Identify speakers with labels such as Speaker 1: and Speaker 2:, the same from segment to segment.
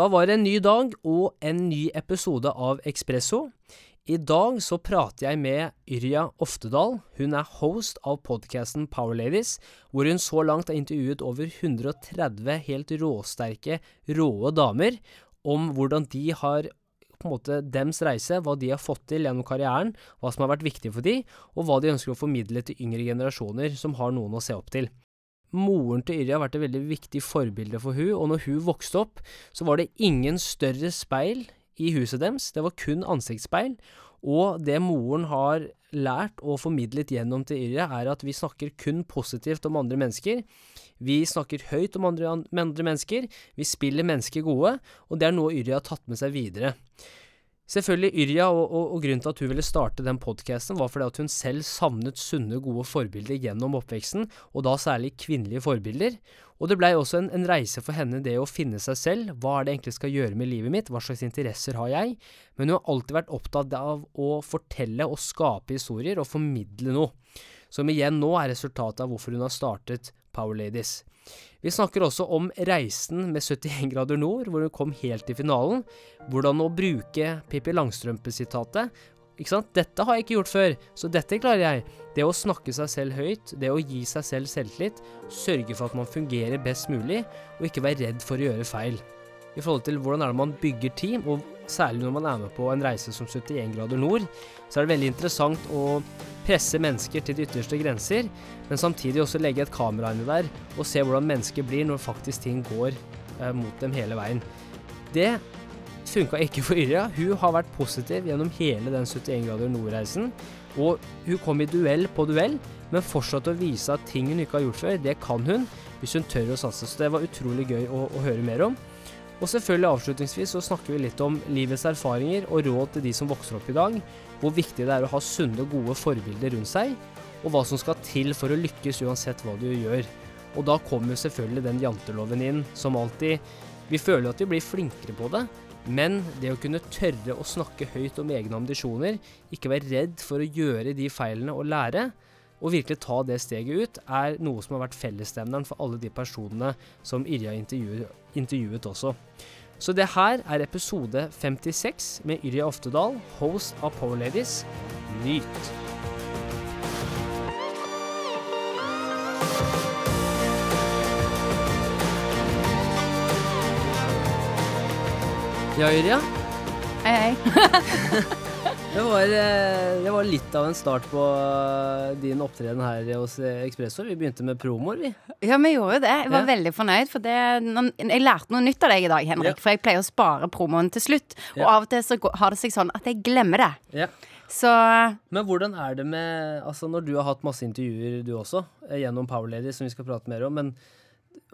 Speaker 1: Da var det en ny dag og en ny episode av Ekspresso. I dag så prater jeg med Yrja Oftedal. Hun er host av podkasten Power Ladies, hvor hun så langt har intervjuet over 130 helt råsterke, råe damer om hvordan de har på en måte dems reise, hva de har fått til gjennom karrieren, hva som har vært viktig for de, og hva de ønsker å formidle til yngre generasjoner som har noen å se opp til. Moren til Yrja har vært et veldig viktig forbilde for hun, og når hun vokste opp, så var det ingen større speil i huset deres, det var kun ansiktsspeil. Og det moren har lært og formidlet gjennom til Yrja, er at vi snakker kun positivt om andre mennesker. Vi snakker høyt om andre, andre mennesker, vi spiller mennesker gode, og det er noe Yrja har tatt med seg videre. Selvfølgelig Yrja, og, og, og, grunnen til at hun ville starte den podkasten, var fordi at hun selv savnet sunne, gode forbilder gjennom oppveksten, og da særlig kvinnelige forbilder. Og det blei også en, en, reise for henne, det å finne seg selv. Hva er det egentlig skal gjøre med livet mitt? Hva slags interesser har jeg? Men hun har alltid vært opptatt av å fortelle og skape historier, og formidle noe. Som igjen nå er resultatet av hvorfor hun har startet Power Ladies. Vi snakker også om reisen med 71 grader nord, hvor hun kom helt til finalen. Hvordan å bruke Pippi Langstrømpe-sitatet. Ikke sant? Dette har jeg ikke gjort før, så dette klarer jeg. Det å snakke seg selv høyt, det å gi seg selv selvtillit, sørge for at man fungerer best mulig, og ikke være redd for å gjøre feil. I forhold til hvordan er det man bygger team, og særlig når man er med på en reise som 71 grader nord, så er det veldig interessant å presse mennesker til de ytterste grenser, men samtidig også legge et kamera inni der og se hvordan mennesker blir når faktisk ting går eh, mot dem hele veien. Det funka ikke for Yrja. Hun har vært positiv gjennom hele den 71 grader nord-reisen. Og hun kom i duell på duell, men fortsatte å vise at ting hun ikke har gjort før, det kan hun hvis hun tør å satse. Så det var utrolig gøy å, å høre mer om. Og selvfølgelig avslutningsvis så snakker vi litt om livets erfaringer og råd til de som vokser opp i dag, hvor viktig det er å ha sunne, og gode forbilder rundt seg, og hva som skal til for å lykkes uansett hva du gjør. Og da kommer selvfølgelig den janteloven inn, som alltid. Vi føler at vi blir flinkere på det, men det å kunne tørre å snakke høyt om egne ambisjoner, ikke være redd for å gjøre de feilene og lære, og virkelig ta det steget ut, er noe som har vært fellesnevneren for alle de personene som Irja intervjuet, intervjuet også. Så det her er episode 56 med Yrja Oftedal, host av Power Ladies. Nyt! Ja, Yrja?
Speaker 2: Hei, hei.
Speaker 1: Det var, eh, det var, litt av en start på eh, din opptreden her hos Ekspresso. Vi begynte med promoer, vi.
Speaker 2: Ja, vi gjorde det. Jeg var ja. veldig fornøyd. For det, jeg lærte noe nytt av deg i dag, Henrik. Ja. For jeg pleier å spare promoen til slutt. Og av og til så har det seg sånn at jeg glemmer det. Ja. Så
Speaker 1: Men hvordan er det med Altså, når du har hatt masse intervjuer, du også, eh, gjennom Power Lady, som vi skal prate mer om, men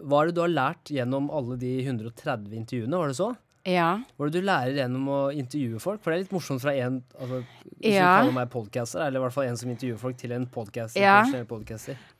Speaker 1: hva er det du har lært gjennom alle de 130 intervjuene, var det så?
Speaker 2: Ja.
Speaker 1: Hva er du lærer gjennom å intervjue folk? For det er litt morsomt fra en altså, Hvis ja. du kaller meg podcaster, eller i hvert fall en som intervjuer folk, til en podcaster. Ja.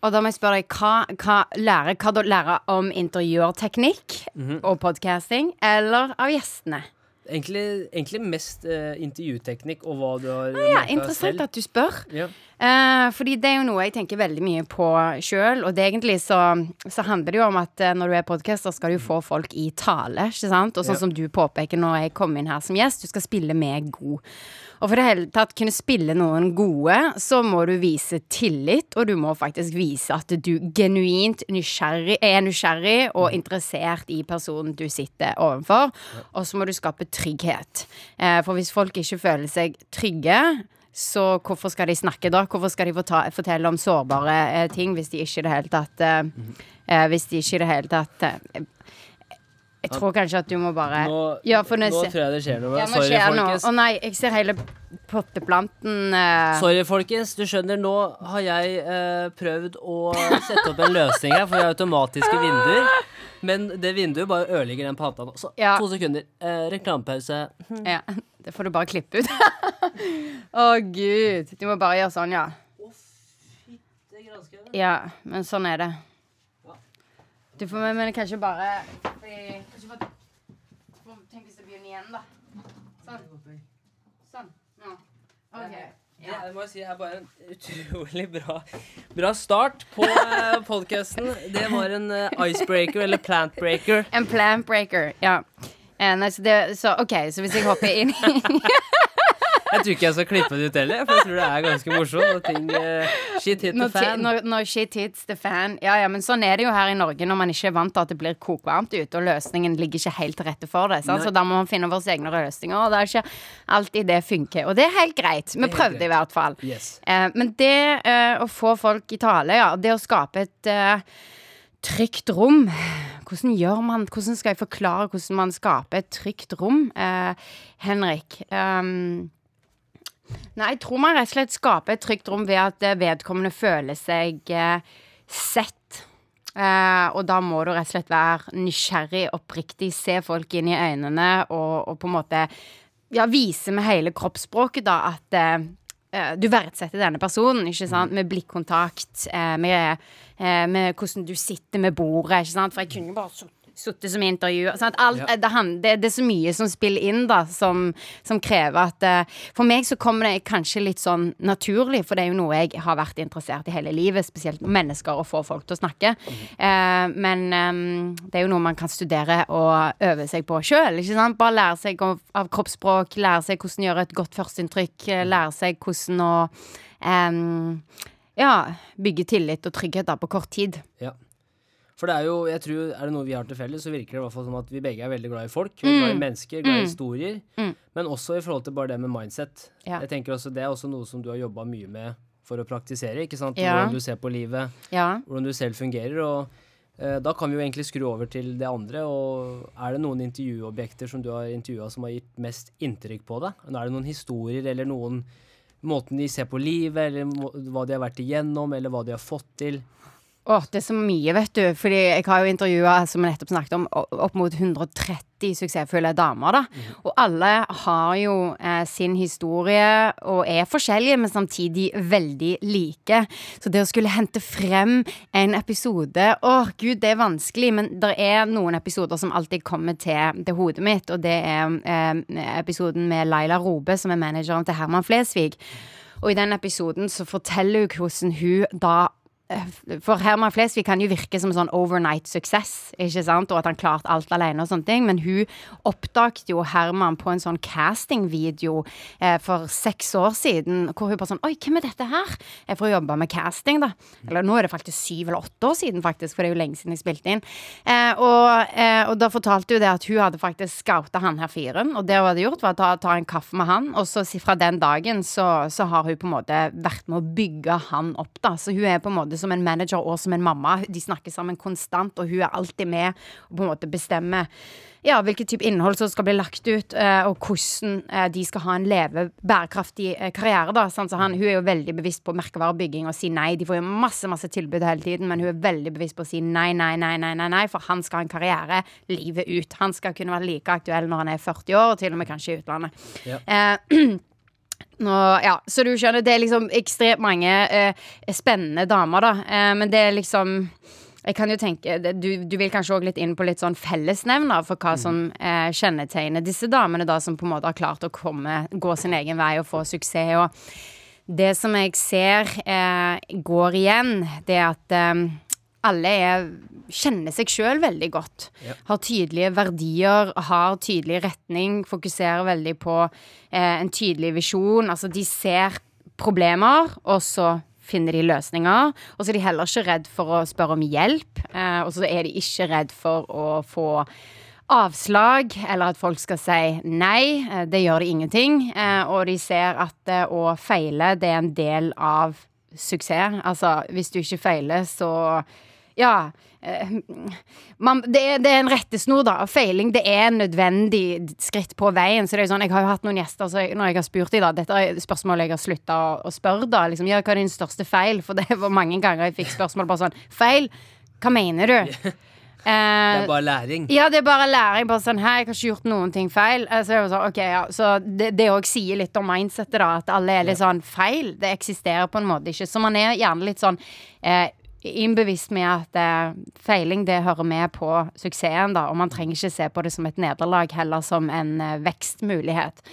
Speaker 2: Og da må jeg spørre deg, hva, hva lærer hva du lærer om intervjuerteknikk mm -hmm. og podcasting, eller av gjestene?
Speaker 1: Egentlig, egentlig mest uh, intervjuteknikk og hva du har
Speaker 2: ah, ja, Interessant at du spør. Ja. Uh, fordi det er jo noe jeg tenker veldig mye på sjøl. Og det egentlig så, så, handler det jo om at uh, når du er podcaster, skal du få folk i tale. ikke sant? Og sånn ja. som du påpeker når jeg kom inn her som gjest, du skal spille meg god. Og for det hele tatt kunne spille noen gode, så må du vise tillit, og du må faktisk vise at du genuint nysgjerrig, er nysgjerrig og mm. interessert i personen du sitter overfor. Og så må du skape trygghet. Eh, for hvis folk ikke føler seg trygge, så hvorfor skal de snakke da? Hvorfor skal de fortelle om sårbare eh, ting hvis de ikke i det hele tatt eh, Hvis de ikke i det hele tatt jeg tror kanskje at du må bare
Speaker 1: Nå, ja, nå tror jeg det skjer noe. Ja, Sorry, folkens.
Speaker 2: Å nei, jeg ser hele potteplanten uh...
Speaker 1: Sorry, folkens. Du skjønner, nå har jeg uh, prøvd å sette opp en løsning her, for jeg har automatiske vinduer. Men det vinduet bare ødelegger den planta nå. Så ja. to sekunder. Uh, reklamepause.
Speaker 2: Hm. Ja. Det får du bare klippe ut. Å, oh, gud. Du må bare gjøre sånn, ja. Å, fytte granske. Ja, men sånn er det. Du får med, men kanskje bare fordi, Kanskje for, for, Tenk hvis det begynner igjen, da. Sånn. Sånn. Nå. OK.
Speaker 1: Ja. Det må jeg si er bare en utrolig bra, bra start på uh, podkasten. Det var en uh, icebreaker, eller plantbreaker.
Speaker 2: En plantbreaker, ja. Eh, nei, så, det, så OK, så hvis jeg hopper inn i
Speaker 1: Jeg tror ikke jeg skal klippe det ut heller, for jeg tror det er ganske morsomt. Når ting uh, Shit hit the fan.
Speaker 2: når, når shit hits the fan. Ja, ja, men sånn er det jo her i Norge når man ikke er vant til at det blir kokvarmt ute, og løsningen ligger ikke helt til rette for det. Så da må man finne våre egne løsninger, og det er ikke alltid det funker. Og det er helt greit. Vi prøvde i hvert fall.
Speaker 1: Yes.
Speaker 2: Uh, men det uh, å få folk i tale, ja, det å skape et trygt rom Hvordan gjør man Hvordan skal jeg forklare hvordan man skaper et trygt rom, eh, Henrik? Um, Nei, jeg tror man rett og slett skaper et trygt rom ved at eh, vedkommende føler seg eh, sett. Eh, og da må du rett og slett være nysgjerrig, oppriktig, se folk inn i øynene og, og på en måte ja, vise med hele kroppsspråket da at eh, eh, du verdsetter denne personen, ikke sant? Med blikkontakt, eh, med, med hvordan du sitter med bordet, ikke sant? For jeg kunne jo bare sittet sittet som intervju. Sant? Alt,
Speaker 1: Ja.
Speaker 2: det, det, det er så mye som spiller inn, da, som, som krever at uh, For meg så kommer det kanskje litt sånn naturlig, for det er jo noe jeg har vært interessert i hele livet, spesielt mennesker, å få folk til å snakke. Uh, men um, det er jo noe man kan studere og øve seg på sjøl. Bare lære seg av, av kroppsspråk, lære seg hvordan gjøre et godt førsteinntrykk, eh, lære seg hvordan å um, ja, bygge tillit og trygghet da på kort tid.
Speaker 1: Ja. For det er jo, jeg tror, er det noe vi har til felles, så virker det i hvert fall som at vi begge er veldig glad i folk. Er glad i mennesker, glad i historier.
Speaker 2: Mm.
Speaker 1: Men også i forhold til bare det med mindset.
Speaker 2: Ja.
Speaker 1: Jeg tenker også Det er også noe som du har jobba mye med for å praktisere. ikke sant?
Speaker 2: Ja.
Speaker 1: Hvordan du ser på livet,
Speaker 2: Ja.
Speaker 1: hvordan du selv fungerer. og eh, da kan vi jo egentlig skru over til det andre. og Er det noen intervjuobjekter som du har intervjua som har gitt mest inntrykk på deg? Er det noen historier eller noen måten de ser på livet, eller hva de har vært igjennom, eller hva de har fått til?
Speaker 2: Åh, det er så mye, vet du. Fordi jeg har jo intervjua, som vi nettopp snakket om, opp mot 130 suksessfulle damer, da. Og alle har jo eh, sin historie og er forskjellige, men samtidig veldig like. Så det å skulle hente frem en episode Åh, gud, det er vanskelig, men det er noen episoder som alltid kommer til, til hodet mitt, og det er eh, episoden med Laila Robe, som er manageren til Herman Flesvig. Og i den episoden så forteller hun hvordan hun da for Herman Flesvig kan jo virke som sånn overnight success, ikke sant? Og at han klarte alt alene og sånne ting. Men hun oppdaget jo Herman på en sånn castingvideo eh, for seks år siden. Hvor hun bare sånn Oi, hvem er dette her? Jeg får jobbe med casting, da. Eller nå er det faktisk syv eller åtte år siden, faktisk, for det er jo lenge siden jeg spilte inn. Eh, og, eh, og da fortalte hun det at hun hadde faktisk scouta han her fyren. Og det hun hadde gjort, var å ta, ta en kaffe med han. Og så fra den dagen så, så har hun på en måte vært med å bygge han opp, da. Så hun er på en måte som en manager og som en mamma. De snakker sammen konstant, og hun er alltid med og på en måte bestemmer ja, hvilket type innhold som skal bli lagt ut, eh, og hvordan eh, de skal ha en leve bærekraftig eh, karriere. da, sånn, så han, Hun er jo veldig bevisst på merkevarebygging og si nei. De får jo masse masse tilbud hele tiden, men hun er veldig bevisst på å si nei, nei, nei, nei, nei, nei for han skal ha en karriere livet ut. Han skal kunne være like aktuell når han er 40 år, og til og med kanskje i utlandet.
Speaker 1: Ja.
Speaker 2: Eh, Nå, ja, så du skjønner, det er liksom ekstremt mange eh, spennende damer, da. Eh, men det er liksom Jeg kan jo tenke Du, du vil kanskje òg litt inn på litt sånn fellesnevner for hva som eh, kjennetegner disse damene, da, som på en måte har klart å komme, gå sin egen vei og få suksess. Og det som jeg ser eh, går igjen, det er at eh, alle er, kjenner seg sjøl veldig godt.
Speaker 1: Ja.
Speaker 2: Har tydelige verdier, har tydelig retning, fokuserer veldig på eh, en tydelig visjon. Altså, de ser problemer, og så finner de løsninger. Og så er de heller ikke redd for å spørre om hjelp, eh, og så er de ikke redd for å få avslag, eller at folk skal si nei. Eh, Det gjør det ingenting. Eh, Og de ser at eh, å feile, det er en del av suksess. Altså, hvis du ikke feiler, så ja. eh, Man, det, er, det er en rettesnor, da. Feiling det er en nødvendig skritt på veien. Så det er jo sånn, Jeg har jo hatt noen gjester så jeg, når jeg har spurt dem, da Dette er spørsmålet jeg har slutta å, å spørre, da. Liksom, ja, hva er din største feil? For det var mange ganger jeg fikk spørsmål bare sånn Feil? Hva mener du?
Speaker 1: Det
Speaker 2: Eh,
Speaker 1: er bare læring.
Speaker 2: ja, det er bare læring. Bare sånn, Hei, jeg har ikke gjort noen ting feil. Eh, Så, var sånn, ja. så det, òg sier litt om mindsetet, da. At alle er litt sånn feil. Det eksisterer på en måte ikke. Så man er gjerne litt sånn eh, innbevisst med at eh, feiling det hører med på suksessen, da. Og man trenger ikke se på det som et nederlag, heller som en eh, vekstmulighet.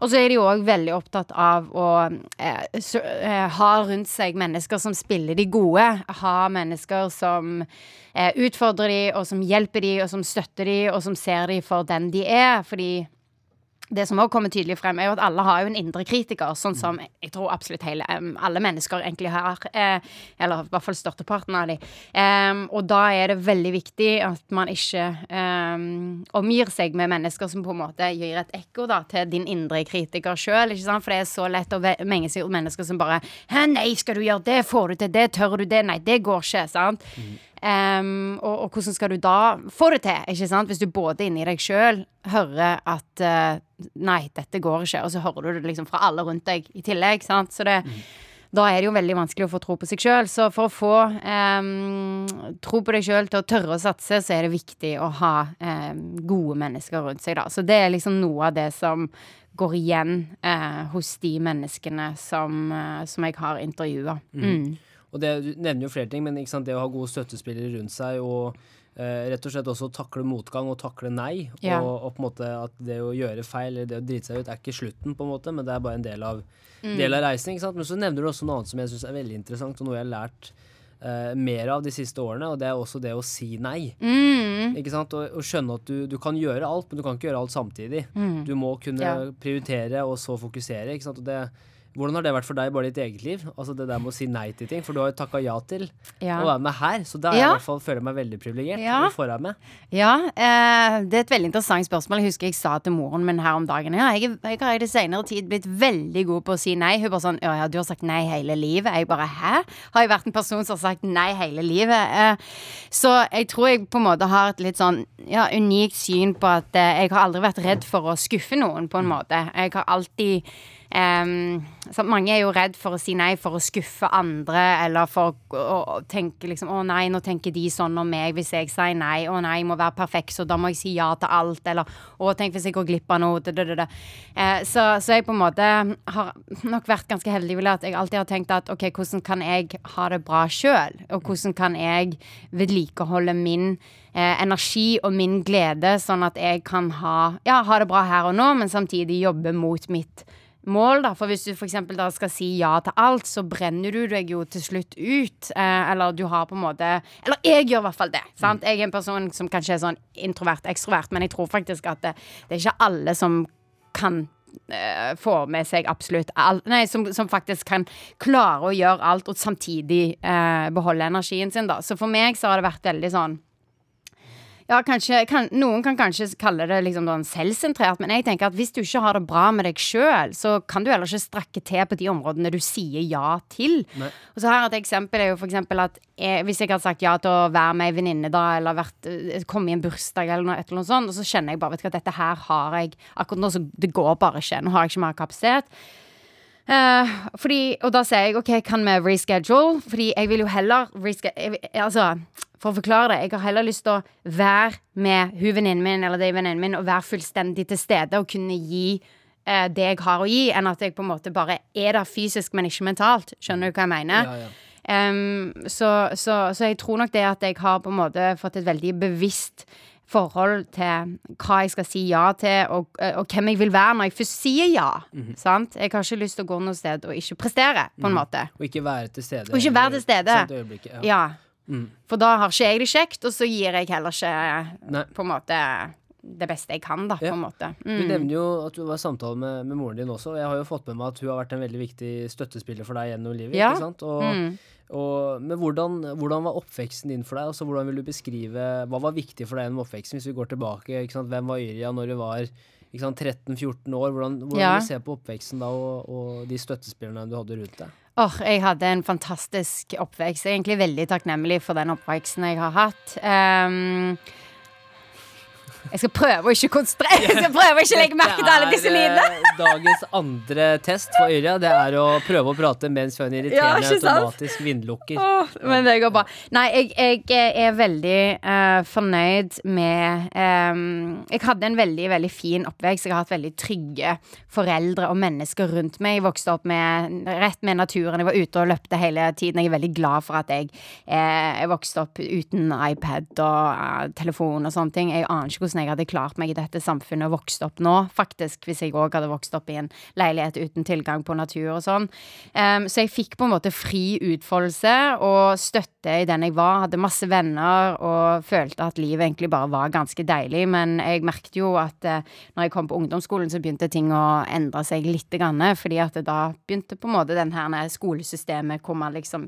Speaker 2: Og så er de òg veldig opptatt av å eh, eh, ha rundt seg mennesker som spiller de gode. Ha mennesker som eh, utfordrer de, og som hjelper de, og som støtter de, og som ser de for den de er. Fordi det som også kommer tydelig frem, er jo at alle har jo en indre kritiker, sånn som jeg tror absolutt hele, alle mennesker egentlig har. Eh, eller i hvert fall størsteparten av dem. Og da er det veldig viktig at man ikke um, omgir seg med mennesker som på en måte gir et ekko da, til din indre kritiker sjøl. For det er så lett å menge seg mennesker som bare Hæ, nei, skal du gjøre det? Får du til det? Tør du det? Nei, det går ikke. sant? Mm. Um, og, og, hvordan skal du da få det til, ikke sant? Hvis du både inni deg sjøl hører at uh, Nei, dette går ikke, og så hører du det liksom fra alle rundt deg i tillegg, sant. Så det mm. Da er det jo veldig vanskelig å få tro på seg sjøl. Så for å få um, tro på deg sjøl til å tørre å satse, så er det viktig å ha um, gode mennesker rundt seg, da. Så det er liksom noe av det som går igjen uh, hos de menneskene som, uh, som jeg har intervjua. Mm.
Speaker 1: Mm. Og det, Du nevner jo flere ting, men det å ha gode støttespillere rundt seg og eh, rett og slett også takle motgang og takle nei, ja. og, og, på en måte at det å gjøre feil eller det å drite seg ut er ikke slutten, på en måte, men det er bare en del av, mm. del av reisen. ikke sant? Men så nevner du også noe annet som jeg syns er veldig interessant, og noe jeg har lært Uh, mer av de siste årene, og det er også det å si nei. Mm. Ikke sant? Og, og, skjønne at du, du, kan gjøre alt, men du kan ikke gjøre alt samtidig. Mm. Du må kunne ja. prioritere og så fokusere. ikke sant? Og det hvordan har det vært for deg bare i ditt eget liv? Altså Det der med å si nei til ting. For du har jo takka ja til ja. å være med her. Så da ja. i hvert fall føler jeg meg veldig privilegert. Ja.
Speaker 2: Ja, eh, det er et veldig interessant spørsmål. Jeg husker jeg sa til moren min her om dagen Ja, jeg, jeg har i det senere tid blitt veldig god på å si nei. Hun bare sånn Ja, ja, du har sagt nei hele livet. Jeg bare Hæ? Har jeg vært en person som har sagt nei hele livet? Eh, så jeg tror jeg på en måte har et litt sånn ja, unikt syn på at eh, jeg har aldri vært redd for å skuffe noen, på en måte. Jeg har alltid Um, mange er jo redd for å si nei for å skuffe andre, eller for å, å tenke liksom Å nei, nå tenker de sånn om meg hvis jeg sier nei. Å nei, jeg må være perfekt, så da må jeg si ja til alt. Eller å, tenk hvis jeg går glipp av noe. Uh, så, så, jeg på en måte har nok vært ganske heldig, vil jeg, at jeg alltid har tenkt at OK, hvordan kan jeg ha det bra sjøl? Og hvordan kan jeg vedlikeholde min Eh, energi og min glede, sånn at jeg kan ha, ja, ha det bra her og nå, men samtidig jobbe mot mitt mål, da. For hvis du f.eks. skal si ja til alt, så brenner du deg jo til slutt ut. Eh, eller du har på en måte Eller jeg gjør i hvert fall det. Sant? Jeg er en person som kanskje er sånn introvert, ekstrovert, men jeg tror faktisk at det, det er ikke alle som kan eh, få med seg absolutt alt Nei, som, som, faktisk kan klare å gjøre alt og samtidig eh, beholde energien sin, da. Så for meg så har det vært veldig sånn ja, kanskje, kan, Noen kan kanskje kalle det liksom selvsentrert, men jeg tenker at hvis du ikke har det bra med deg sjøl, så kan du heller ikke strakke til på de områdene du sier ja til. Nei. Og så her Et eksempel er jo for eksempel at jeg, hvis jeg hadde sagt ja til å være med ei venninne da, eller vært, eh, komme i en bursdag eller noe, eller noe sånt, og så kjenner jeg bare vet du hva, dette her har jeg akkurat nå, så det går bare ikke. Nå har jeg ikke mer kapasitet. Uh, fordi, og da sier jeg OK, kan vi reschedule? Fordi jeg vil jo heller reschedule Altså, for å forklare det, jeg har heller lyst til å være med hun venninnen min eller de venninnen min og være fullstendig til stede og kunne gi eh, det jeg har å gi, enn at jeg på en måte bare er der fysisk, men ikke mentalt. Skjønner du hva jeg mener? Ja, ja. Um, så, så, så, jeg tror nok det at jeg har på en måte fått et veldig bevisst forhold til hva jeg skal si ja til, og, og hvem jeg vil være når jeg først sier ja. Mm -hmm. Sant? Jeg har ikke lyst til å gå noe sted og ikke prestere, på en mm. måte.
Speaker 1: Og ikke være til stede.
Speaker 2: Og ikke være til stede. Ja. ja. Mm. For da har ikke jeg det kjekt, og så gir jeg heller ikke Nei. på en måte det beste jeg kan, da, ja. på en måte.
Speaker 1: Mm. Du nevner jo at du var i samtale med, med, moren din også. og Jeg har jo fått med meg at hun har vært en veldig viktig støttespiller for deg gjennom livet. Ja. ikke sant? Og, mm. og, men hvordan, hvordan, var oppveksten din for deg? Altså, hvordan vil du beskrive Hva var viktig for deg gjennom oppveksten, hvis vi går tilbake? ikke sant? Hvem var Yrja når du var 13-14 år? Hvordan, hvordan ja. vil du se på oppveksten da, og, og de støttespillerne du hadde rundt deg?
Speaker 2: Oh, jeg hadde en fantastisk oppvekst. Jeg er egentlig veldig takknemlig for den oppveksten jeg har hatt. Um, jeg skal prøve å ikke konsentrere Jeg skal prøve å ikke legge merke til alle disse lydene.
Speaker 1: Eh, dagens andre test for Yrja Det er å prøve å prate mens hun irriterende ja, automatisk vindlukker.
Speaker 2: Oh, men det går bra. Nei, jeg, jeg er veldig uh, fornøyd med um, Jeg hadde en veldig, veldig fin oppvekst. Jeg har hatt veldig trygge foreldre og mennesker rundt meg. Jeg vokste opp med, rett med naturen. Jeg var ute og løpte hele tiden. Jeg er veldig glad for at jeg, uh, jeg vokste opp uten iPad og uh, telefon og sånne ting. Jeg aner ikke hvordan hvordan jeg hadde klart meg i dette samfunnet og vokst opp nå, faktisk, hvis jeg òg hadde vokst opp i en leilighet uten tilgang på natur og sånn. Um, så jeg fikk på en måte fri utfoldelse og støtte i den jeg var. Hadde masse venner og følte at livet egentlig bare var ganske deilig. Men jeg merket jo at eh, når jeg kom på ungdomsskolen, så begynte ting å endre seg litt. Grann, fordi at da begynte på en måte den her skolesystemet hvor man liksom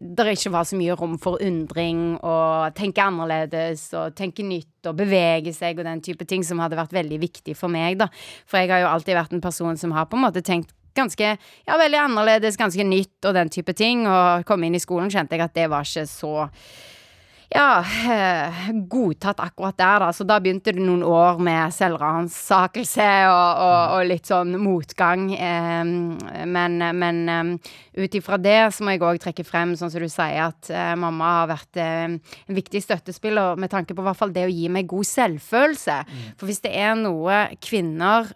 Speaker 2: det ikke var så mye rom for undring og tenke annerledes og tenke nytt og bevege seg og den type ting som hadde vært veldig viktig for meg, da. For jeg har jo alltid vært en person som har på en måte tenkt ganske ja, veldig annerledes, ganske nytt og den type ting. Og kom inn i skolen kjente jeg at det var ikke så ja, eh, godtatt akkurat der, da. Så da begynte det noen år med selvransakelse og, og, og, litt sånn motgang. Men, men eh, ut ifra det så må jeg òg trekke frem, sånn som du sier, at eh, mamma har vært en viktig støttespiller med tanke på hvert fall det å gi meg god selvfølelse. Mm. For hvis det er noe kvinner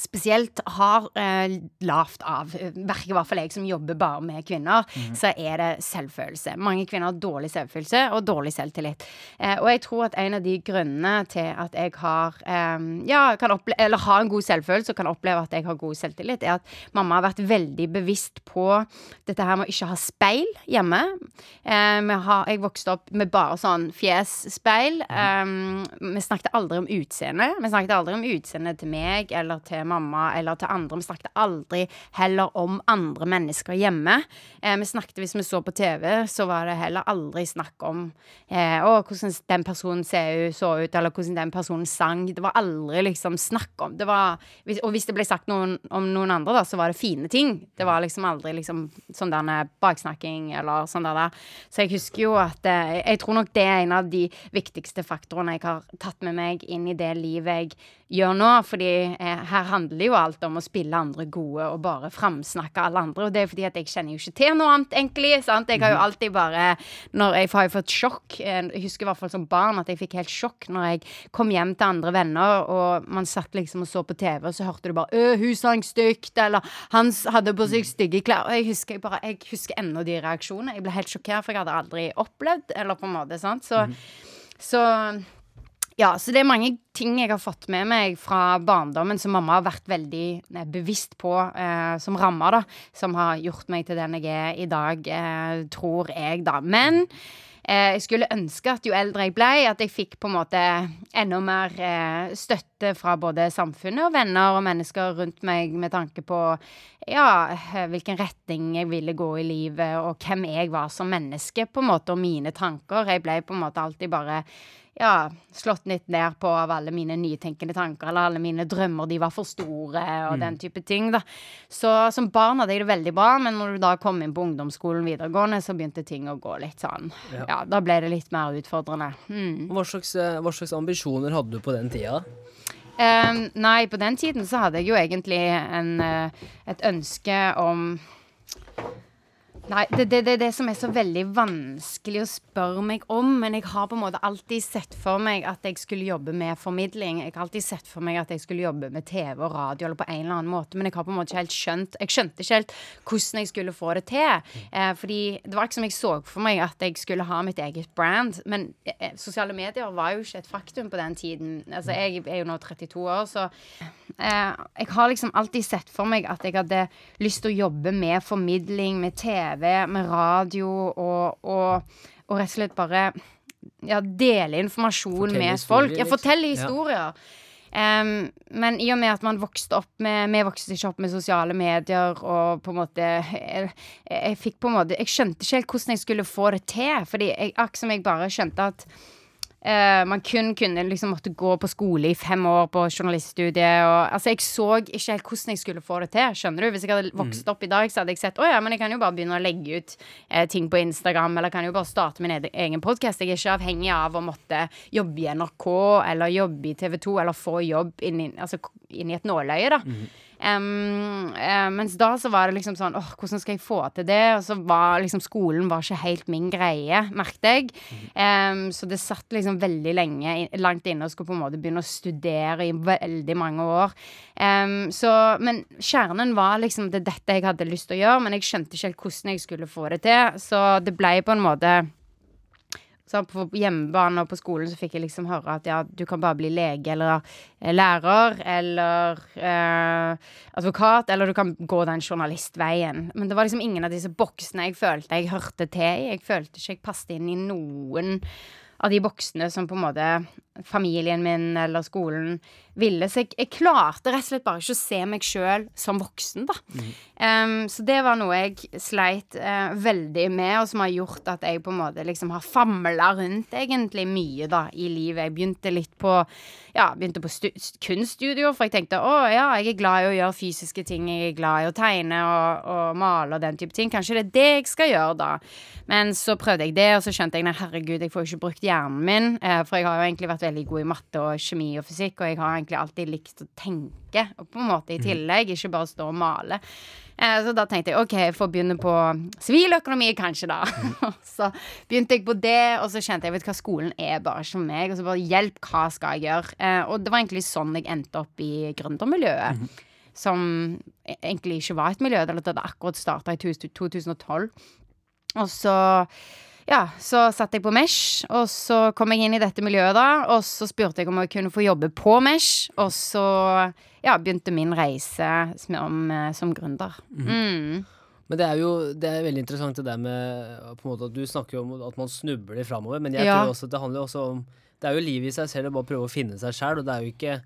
Speaker 2: spesielt har eh, lavt av, i hvert fall jeg som jobber bare med kvinner, mm. så er det selvfølelse. Mange kvinner har dårlig selvfølelse og dårlig selvtillit. Eh, og jeg tror at en av de grunnene til at jeg har eh, ja, kan eller har en god selvfølelse og kan oppleve at jeg har god selvtillit, er at mamma har vært veldig bevisst på dette her med å ikke ha speil hjemme. Eh, har, jeg vokste opp med bare sånn fjesspeil. Mm. vi snakket aldri om utseende. Vi snakket aldri om utseendet til meg eller til mamma eller til andre. Vi snakket aldri heller om andre mennesker hjemme. Eh, vi snakket Hvis vi så på TV, så var det heller aldri snakk om eh, å, hvordan den personen ut, så ut, eller hvordan den personen sang. Det var aldri liksom snakk om. Det var, og hvis det ble sagt noen, om noen andre, da, så var det fine ting. Det var liksom aldri liksom sånn der baksnakking eller sånn der. Så jeg husker jo at eh, Jeg tror nok det er en av de viktigste faktorene jeg har tatt med meg inn i det livet jeg gjør nå. Fordi eh, her handler jo alt om å spille andre gode og bare framsnakke alle andre. Og det er fordi at jeg kjenner jo ikke til noe annet, egentlig. sant? Jeg har jo mhm. alltid bare når Jeg har jo fått sjokk. Jeg husker i hvert fall som barn at jeg fikk helt sjokk når jeg kom hjem til andre venner, og man satt liksom og så på TV, og så hørte du bare 'Ø, hun sang stygt', eller 'Han hadde på seg stygge klær'. Og jeg husker jeg bare Jeg husker ennå de reaksjonene. Jeg ble helt sjokkert, for jeg hadde aldri opplevd, eller på en måte, sant. Så, mm. så ja, så det er mange ting jeg har fått med meg fra barndommen som mamma har vært veldig eh, bevisst på eh, som rammer, da. Som har gjort meg til den jeg er i dag, eh, tror jeg, da. Men eh, jeg skulle ønske at jo eldre jeg ble, at jeg fikk på en måte enda mer eh, støtte fra både samfunnet og venner og mennesker rundt meg med tanke på ja, hvilken retning jeg ville gå i livet, og hvem jeg var som menneske, på en måte, og mine tanker. Jeg ble på en måte alltid bare ja, slått litt ned på av alle mine nytenkende tanker, eller alle mine drømmer, de var for store, og mm. den type ting, da. Så som barn hadde jeg det veldig bra, men når du da kom inn på ungdomsskolen videregående, så begynte ting å gå litt sånn Ja, ja da ble det litt mer utfordrende. Mm.
Speaker 1: Hva, slags, eh, hva, slags, ambisjoner hadde du på den tida?
Speaker 2: Um, nei, på den tiden så hadde jeg jo egentlig en, eh, et ønske om Nei, det er det, det, det, som er så veldig vanskelig å spørre meg om. Men jeg har på en måte alltid sett for meg at jeg skulle jobbe med formidling. Jeg har alltid sett for meg at jeg skulle jobbe med TV og radio eller på en eller annen måte. Men jeg har på en måte ikke helt skjønt Jeg skjønte ikke helt hvordan jeg skulle få det til. Eh, fordi det var ikke som jeg så for meg at jeg skulle ha mitt eget brand. Men eh, eh sosiale medier var jo ikke et faktum på den tiden. Altså, jeg er jo nå 32 år, så eh, jeg har liksom alltid sett for meg at jeg hadde lyst til å jobbe med formidling, med TV TV, med radio, og, og, og rett og slett bare ja, dele informasjon fortelle med folk. Ja, fortelle liksom. historier. Ja. Um, men i og med at man vokste opp med Vi vokste ikke opp med sosiale medier og på en måte Jeg, jeg fikk på en måte Jeg skjønte ikke helt hvordan jeg skulle få det til. Fordi jeg, akkurat som jeg bare skjønte at Uh, man kun kunne liksom måtte gå på skole i fem år på journaliststudiet. Og, altså, jeg så ikke helt hvordan jeg skulle få det til. Skjønner du? Hvis jeg hadde vokst mm. opp i dag, så hadde jeg sett å ja, men jeg kan jo bare begynne å legge ut uh, ting på Instagram, eller kan jo bare starte min egen podkast. Jeg er ikke avhengig av å måtte jobbe i NRK eller jobbe i TV 2 eller få jobb inn i, altså, inn i et nåløye, da. Mm. Um, uh, mens da så var det liksom sånn åh, hvordan skal jeg få til det? Og så var liksom skolen var ikke helt min greie, merket jeg. Um, så det satt liksom veldig lenge langt inne og skulle på en måte begynne å studere i veldig mange år. Um, så, men kjernen var liksom det dette jeg hadde lyst til å gjøre, men jeg skjønte ikke helt hvordan jeg skulle få det til. Så det ble på en måte Så på hjemmebane og på skolen så fikk jeg liksom høre at ja, du kan bare bli lege eller eh, lærer eller eh, advokat, eller du kan gå den journalistveien. Men det var liksom ingen av disse boksene jeg følte jeg hørte til i. Jeg følte ikke jeg passet inn i noen av de boksene som på en måte familien min eller skolen ville. Så jeg, jeg klarte rett og slett bare ikke å se meg sjøl som voksen, da. Mm. Um, så det var noe jeg sleit uh, veldig med, og som har gjort at jeg på en måte liksom har famla rundt egentlig mye, da, i livet. Jeg begynte litt på ja, begynte på kunststudio, for jeg tenkte å ja, jeg er glad i å gjøre fysiske ting. Jeg er glad i å tegne og, og male og den type ting. Kanskje det er det jeg skal gjøre, da. Men så prøvde jeg det, og så skjønte jeg nei, herregud, jeg får jo ikke brukt hjernen min. Uh, for jeg har jo egentlig vært vært veldig god i matte og kjemi og fysikk, og jeg har egentlig alltid likt å tenke, og på en måte i mhm. tillegg, ikke bare stå og male. Eh, så da tenkte jeg OK, jeg får begynne på siviløkonomi, kanskje, da. Mhm. så begynte jeg på det, og så kjente jeg vet hva, skolen er bare ikke for meg. Og så bare hjelp, hva skal jeg gjøre? Eh, og det var egentlig sånn jeg endte opp i gründermiljøet. Mm -hmm. Som e-, egentlig ikke var et miljø. Det hadde akkurat starta i 2012. Og så ja, så satt jeg på Mesh, og så kom jeg inn i dette miljøet da. Og så spurte jeg om jeg kunne få jobbe på Mesh, og så ja, begynte min reise som, om, som gründer. Mm. Mm.
Speaker 1: Men det er jo det er veldig interessant det der med på en måte at Du snakker om at man snubler framover, men jeg ja. tror også at det handler også om Det er jo livet i seg selv å bare prøve å finne seg sjæl, og det er jo ikke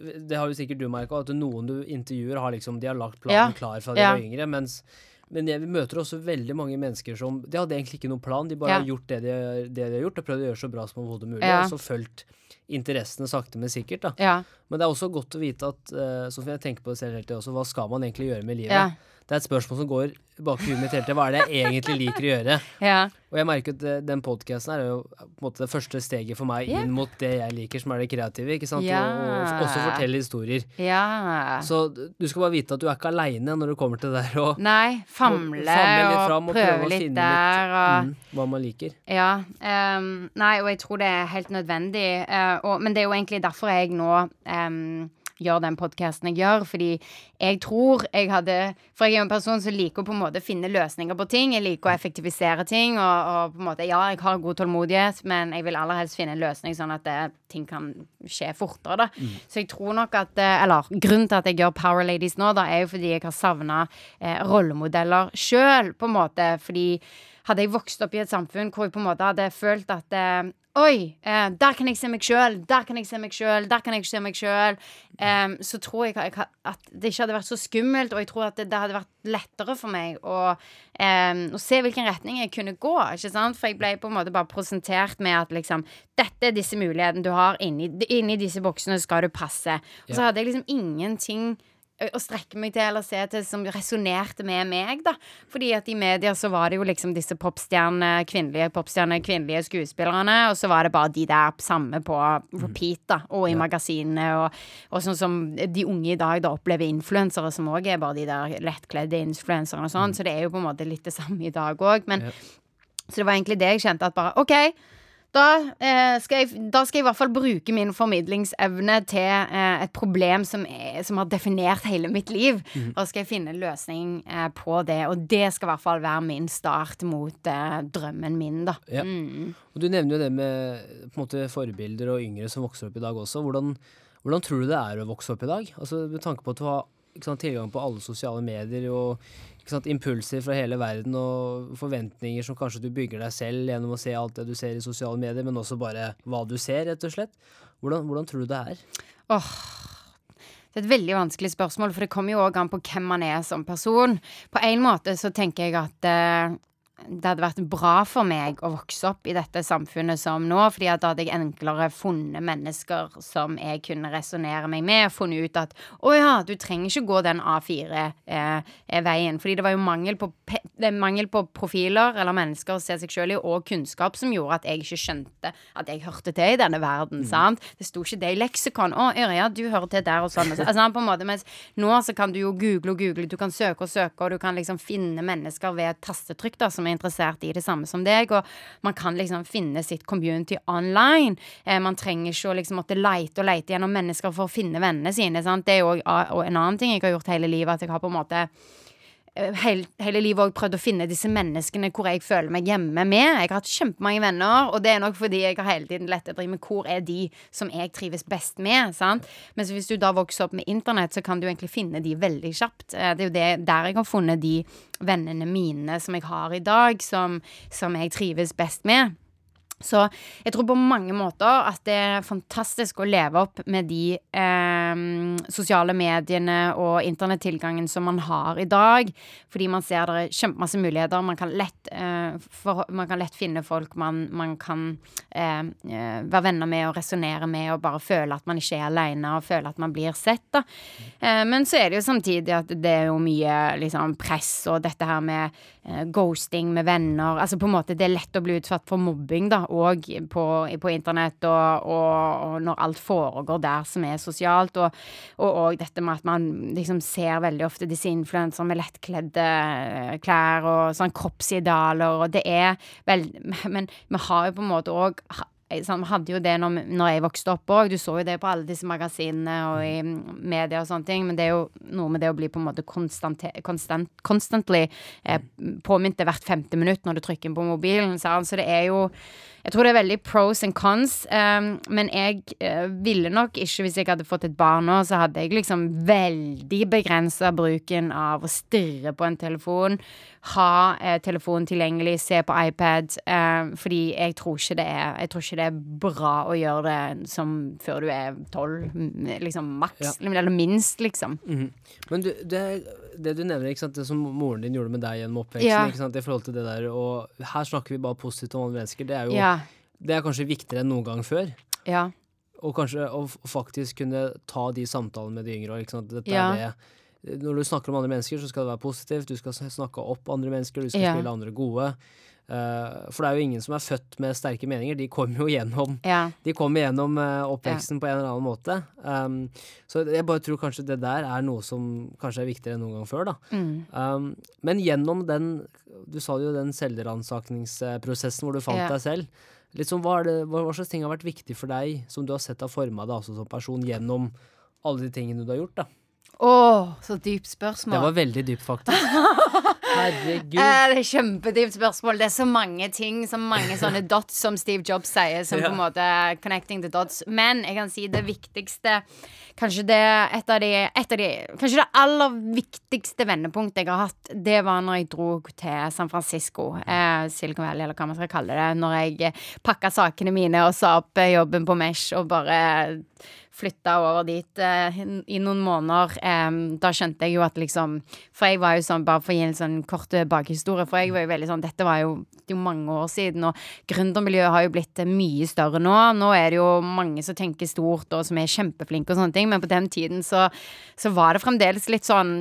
Speaker 1: det har jo sikkert du merka, at noen du intervjuer, har liksom, de har lagt planen ja. klar fra de ja. var yngre. Mens men jeg møter også veldig mange mennesker som De hadde egentlig ikke noen plan. De bare ja. har gjort det de, det de, har gjort, og prøvd å gjøre så bra som overhodet mulig. Ja. Og så fulgt interessene sakte, men sikkert. da. Ja. Men det er også godt å vite at uh, som jeg tenker på det selv hele tiden også, hva skal man egentlig gjøre med livet? Det er et spørsmål som går bak huet mitt hele tida. Hva er det jeg egentlig liker å gjøre? Ja. Og jeg merker at den podkasten er jo på en måte det første steget for meg inn mot det jeg liker, som er det kreative. ikke sant? Ja. Og, og, også fortelle historier. Ja. Så du skal bare vite at du er ikke aleine når du kommer til det der. Og,
Speaker 2: Nei, famle, og, famle og, og prøve litt der.
Speaker 1: Og, mm, hva man liker.
Speaker 2: Ja. Um, nei, og jeg tror det er helt nødvendig. Uh, men det er jo egentlig derfor jeg nå um, gjør den podkasten jeg gjør. Fordi jeg tror jeg hadde For jeg er jo en person som liker å på en måte finne løsninger på ting. Jeg liker å effektivisere ting. Og, og på en måte, ja, jeg har god tålmodighet, men jeg vil aller helst finne en løsning sånn at det, ting kan skje fortere. da. Mm. Så jeg tror nok at eh, Eller grunnen til at jeg gjør Power Ladies nå, da, er jo fordi jeg har savna eh, rollemodeller sjøl, på en måte. Fordi hadde jeg vokst opp i et samfunn hvor jeg på en måte hadde følt at eh, Oi, eh, der kan jeg se meg sjøl, der kan jeg se meg sjøl, der kan jeg se meg sjøl. Um, så tror jeg at det ikke hadde vært så skummelt, og jeg tror at det, det hadde vært lettere for meg å, um, å, se hvilken retning jeg kunne gå. ikke sant? For jeg ble på en måte bare presentert med at liksom Dette er disse mulighetene du har. Inni, inni disse boksene skal du passe. Og så hadde jeg liksom ingenting å strekke meg til eller se til som resonnerte med meg, da. Fordi at i media så var det jo liksom disse popstjerne, kvinnelige popstjerne, kvinnelige skuespillerne, og så var det bare de der samme på repeat, da, og i ja. magasinene, og, og, sånn som de unge i dag da opplever influensere, som òg er bare de der lettkledde influenserne og sånn, mm. så det er jo på en måte litt det samme i dag òg, men ja. Så det var egentlig det jeg kjente, at bare OK, da, eh, skal jeg, da, skal jeg, i hvert fall bruke min formidlingsevne til eh, et problem som, er, som, har definert hele mitt liv. Mm. Og skal jeg finne en løsning eh, på det. Og det skal i hvert fall være min start mot eh, drømmen min, da. Ja. Mm.
Speaker 1: Og du nevner jo det med måte, forbilder og yngre som vokser opp i dag også. Hvordan, hvordan tror du det er å vokse opp i dag? Altså Med tanke på at du har sant, tilgang på alle sosiale medier og sant, impulser fra hele verden og forventninger som kanskje du bygger deg selv gjennom å se alt det du ser i sosiale medier, men også bare hva du ser, rett og slett. Hvordan, hvordan tror du det er?
Speaker 2: Åh, det er et veldig vanskelig spørsmål, for det kommer jo òg an på hvem man er som person. På en måte så tenker jeg at eh, det hadde vært bra for meg å vokse opp i dette samfunnet som nå, fordi at da hadde jeg enklere funnet mennesker som jeg kunne resonnere meg med, og funnet ut at å ja, du trenger ikke gå den A4-veien. Eh, fordi det var jo mangel på, mangel på, profiler eller mennesker å se seg sjøl i, og kunnskap som gjorde at jeg ikke skjønte at jeg hørte til i denne verden. Mm. sant? Det sto ikke det i leksikon. Å, Ørja, du hører til der og sånn. Altså, på en måte, mens nå så kan du jo google og google, du kan søke og søke, og du kan liksom finne mennesker ved et tastetrykk da, som er interessert i det samme som deg, og man kan liksom finne sitt community online. Eh, man trenger ikke å liksom måtte leite og leite gjennom mennesker for å finne vennene sine. Sant? Det er jo en annen ting jeg har gjort hele livet, at jeg har på en måte hele, hele livet òg prøvd å finne disse menneskene hvor jeg føler meg hjemme med. Jeg har hatt kjempemange venner, og det er nok fordi jeg har hele tiden lett etter med hvor er de som jeg trives best med. sant? Mens hvis du da vokser opp med internett, så kan du egentlig finne de veldig kjapt. Eh, det er jo det, der jeg har funnet de vennene mine som jeg har i dag, som, som jeg trives best med. Så jeg tror på mange måter at det er fantastisk å leve opp med de eh, sosiale mediene og internettilgangen som man har i dag. Fordi man ser det er kjempemasse muligheter. Man kan lett, eh, for, man kan lett finne folk man, man kan eh, eh være venner med og resonnere med og bare føle at man ikke er alene og føle at man blir sett. Da. Eh, men så er det jo samtidig at det er jo mye liksom, press og dette her med eh, ghosting med venner. Altså på en måte det er lett å bli utsatt for mobbing, da òg på, på, internett, og, og, og, når alt foregår der som er sosialt. Og, og, dette med at man liksom ser veldig ofte disse influenserne med lettkledde eh, klær og sånn kroppsidealer, og det er vel Men vi har jo på en måte òg sånn, hadde jo det når, når jeg vokste opp òg. Du så jo det på alle disse magasinene og i media og sånne ting. Men det er jo noe med det å bli på en måte konstant, konstant, constantly eh, påminnet hvert femte minutt når du trykker på mobilen. Så det er jo jeg tror det er veldig pros and cons, um, men jeg uh, ville nok ikke, hvis jeg hadde fått et barn nå, så hadde jeg liksom veldig begrensa bruken av å stirre på en telefon, ha uh, telefonen tilgjengelig, se på iPad, uh, fordi jeg tror, ikke det er, jeg tror ikke det er bra å gjøre det som før du er tolv, liksom maks, ja. eller minst, liksom.
Speaker 1: Mm. Men du, det, det, du nevner, ikke sant, det som moren din gjorde med deg gjennom oppveksten, ja. ikke sant, i forhold til det der, og her snakker vi bare positivt om andre mennesker, det er jo ja det er kanskje viktigere enn noen gang før.
Speaker 2: Ja.
Speaker 1: Og kanskje å faktisk kunne ta de samtalene med de yngre. Dette ja. er det når du snakker om andre mennesker, så skal det være positivt. Du skal snakke opp andre mennesker, du skal ja. spille andre gode. Uh, for det er jo ingen som er født med sterke meninger. De kommer jo gjennom ja. De kommer gjennom uh, oppveksten ja. på en eller annen måte. Um, så jeg bare tror kanskje det der er noe som kanskje er viktigere enn noen gang før. da. Mm. Um, men gjennom den Du sa jo den selvransakningsprosessen hvor du fant deg selv. Sånn, hva, det, hva, hva, slags ting har vært viktig for deg, som du har sett har forma deg altså, som person, gjennom alle de tingene du har gjort? da?
Speaker 2: Å, oh, så dypt spørsmål.
Speaker 1: Det var veldig dypt, faktisk. Herregud.
Speaker 2: Eh, det er kjempedypt spørsmål. Det er så mange ting, så mange sånne dots, som Steve Jobs sier, som ja. på en måte connecting the dots. Men jeg kan si det viktigste Kanskje det et av de, et av de Kanskje det aller viktigste vendepunktet jeg har hatt, det var når jeg dro til San Francisco, eh, Silicon Valley, eller hva man skal kalle det, når jeg pakka sakene mine og sa opp jobben på Mesh og bare flytta over dit eh, i noen måneder, eh, da skjønte jeg jo at liksom For jeg var jo sånn, bare for å gi en sånn kort bakhistorie, for jeg var jo veldig sånn Dette var jo, jo mange år siden, og gründermiljøet har jo blitt mye større nå. Nå er det jo mange som tenker stort, og som er kjempeflinke og sånne ting, men på den tiden så, så var det fremdeles litt sånn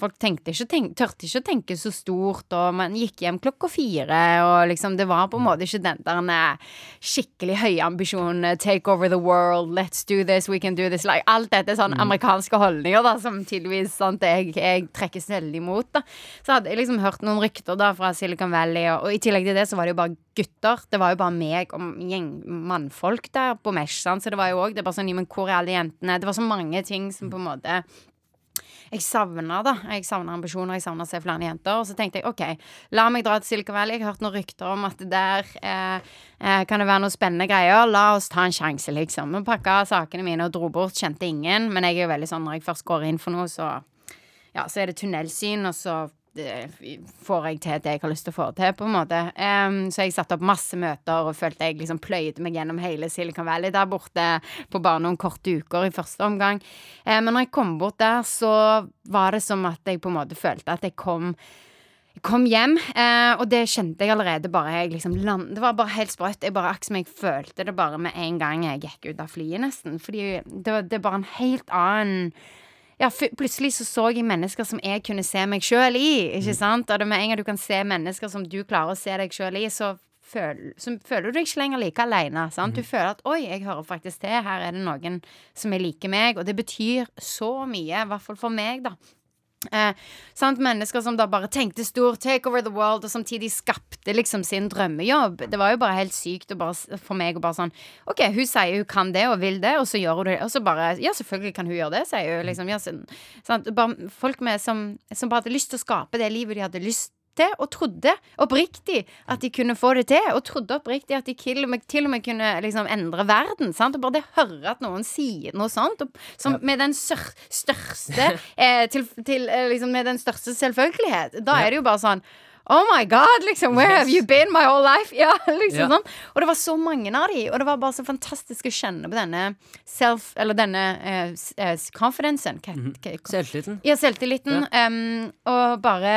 Speaker 2: Folk tenkte ikke, tenk, tørte ikke å tenke så stort, og man gikk hjem klokka fire, og liksom Det var på en måte ikke den der skikkelig høye ambisjonen Take over the world, let's do this, we can do this like, Alt dette er sånn mm. amerikanske holdninger da som tydeligvis sant, jeg, jeg trekkes veldig imot. da Så hadde jeg liksom hørt noen rykter da fra Silicon Valley, og, og, i tillegg til det så var det jo bare gutter. Det var jo bare meg og gjeng mannfolk der på Mesh, sant? så det var jo òg det bare sånn, men hvor er alle jentene? Det var så mange ting som på en måte jeg savna da. Jeg savna ambisjoner, jeg savna å se flere jenter. Og så tenkte jeg OK, la meg dra til Silicon Valley. Jeg har hørt noen rykter om at der eh, eh, kan det være noen spennende greier. La oss ta en sjanse, liksom. Vi pakka sakene mine og dro bort. Kjente ingen. Men jeg er jo veldig sånn når jeg først går inn for noe, så ja, så er det tunnelsyn, og så får jeg til det jeg har lyst til å få til, på en måte. Um, så jeg satte opp masse møter og følte jeg liksom pløyde meg gjennom hele Silicon Valley der borte på bare noen korte uker i første omgang. Um, men når jeg kom bort der, så var det som at jeg på en måte følte at jeg kom kom hjem, eh, og det kjente jeg allerede bare jeg liksom land, Det var bare helt sprøtt. Jeg bare akk som jeg følte det bare med en gang jeg gikk ut av flyet, nesten. Fordi det, det er bare en helt annen ja, plutselig så så jeg mennesker som jeg kunne se meg sjøl i. Ikke mm. sant? Og det med en gang du kan se mennesker som du klarer å se deg sjøl i, så, føl, så føler du deg ikke lenger like aleine. Du mm. føler at 'oi, jeg hører faktisk til', her er det noen som er like meg. Og det betyr så mye, i hvert fall for meg, da. Eh? Mennesker som da bare tenkte stort, take over the world, og samtidig skapte liksom sin drømmejobb. Det var jo bare helt sykt bare, for meg å bare sånn OK, hun sier hun kan det og vil det, og så gjør hun det. Og så bare Ja, selvfølgelig kan hun gjøre det, sier hun. Liksom, ja, så? Bare folk med, som, som bare hadde lyst til å skape det livet de hadde lyst til, og trodde oppriktig at de kunne få det til. Og trodde oppriktig at de til og med, til og med kunne liksom endre verden. Sant? Og bare det høre at noen sier noe sånt, og, som ja. med den største eh, til, til, eh, liksom, Med den største selvfølgelighet. Da er det jo bare sånn Oh my God! liksom Where yes. have you been my whole life? Ja, liksom ja. sånn Og det var så mange av de, og det var bare så fantastisk å kjenne på denne self Eller denne uh, confidencen. Mm
Speaker 1: -hmm. Selvtilliten.
Speaker 2: Ja, selvtilliten. Ja. Um, og bare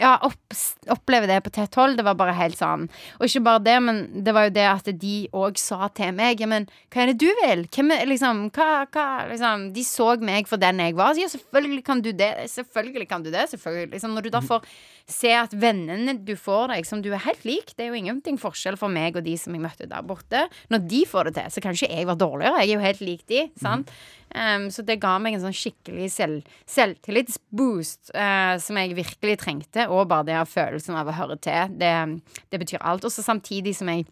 Speaker 2: Ja, opp, oppleve det på tett hold. Det var bare helt sånn. Og ikke bare det, men det var jo det at de òg sa til meg Ja, men hva er det du vil? Hvem liksom Hva, hva liksom De så meg for den jeg var. Så ja, selvfølgelig kan du det. Selvfølgelig kan du det. Selvfølgelig. Liksom, når du da mhm. får se at vennene du får deg, som du er helt lik Det er jo ingenting forskjell for meg og de som jeg møtte der borte. Når de får det til, så kan ikke jeg være dårligere. Jeg er jo helt lik de. sant? Mm. Um, så det ga meg en sånn skikkelig selv, selvtillitsboost uh, som jeg virkelig trengte. Og bare det av følelsen av å høre til. Det, det betyr alt. Og så samtidig som jeg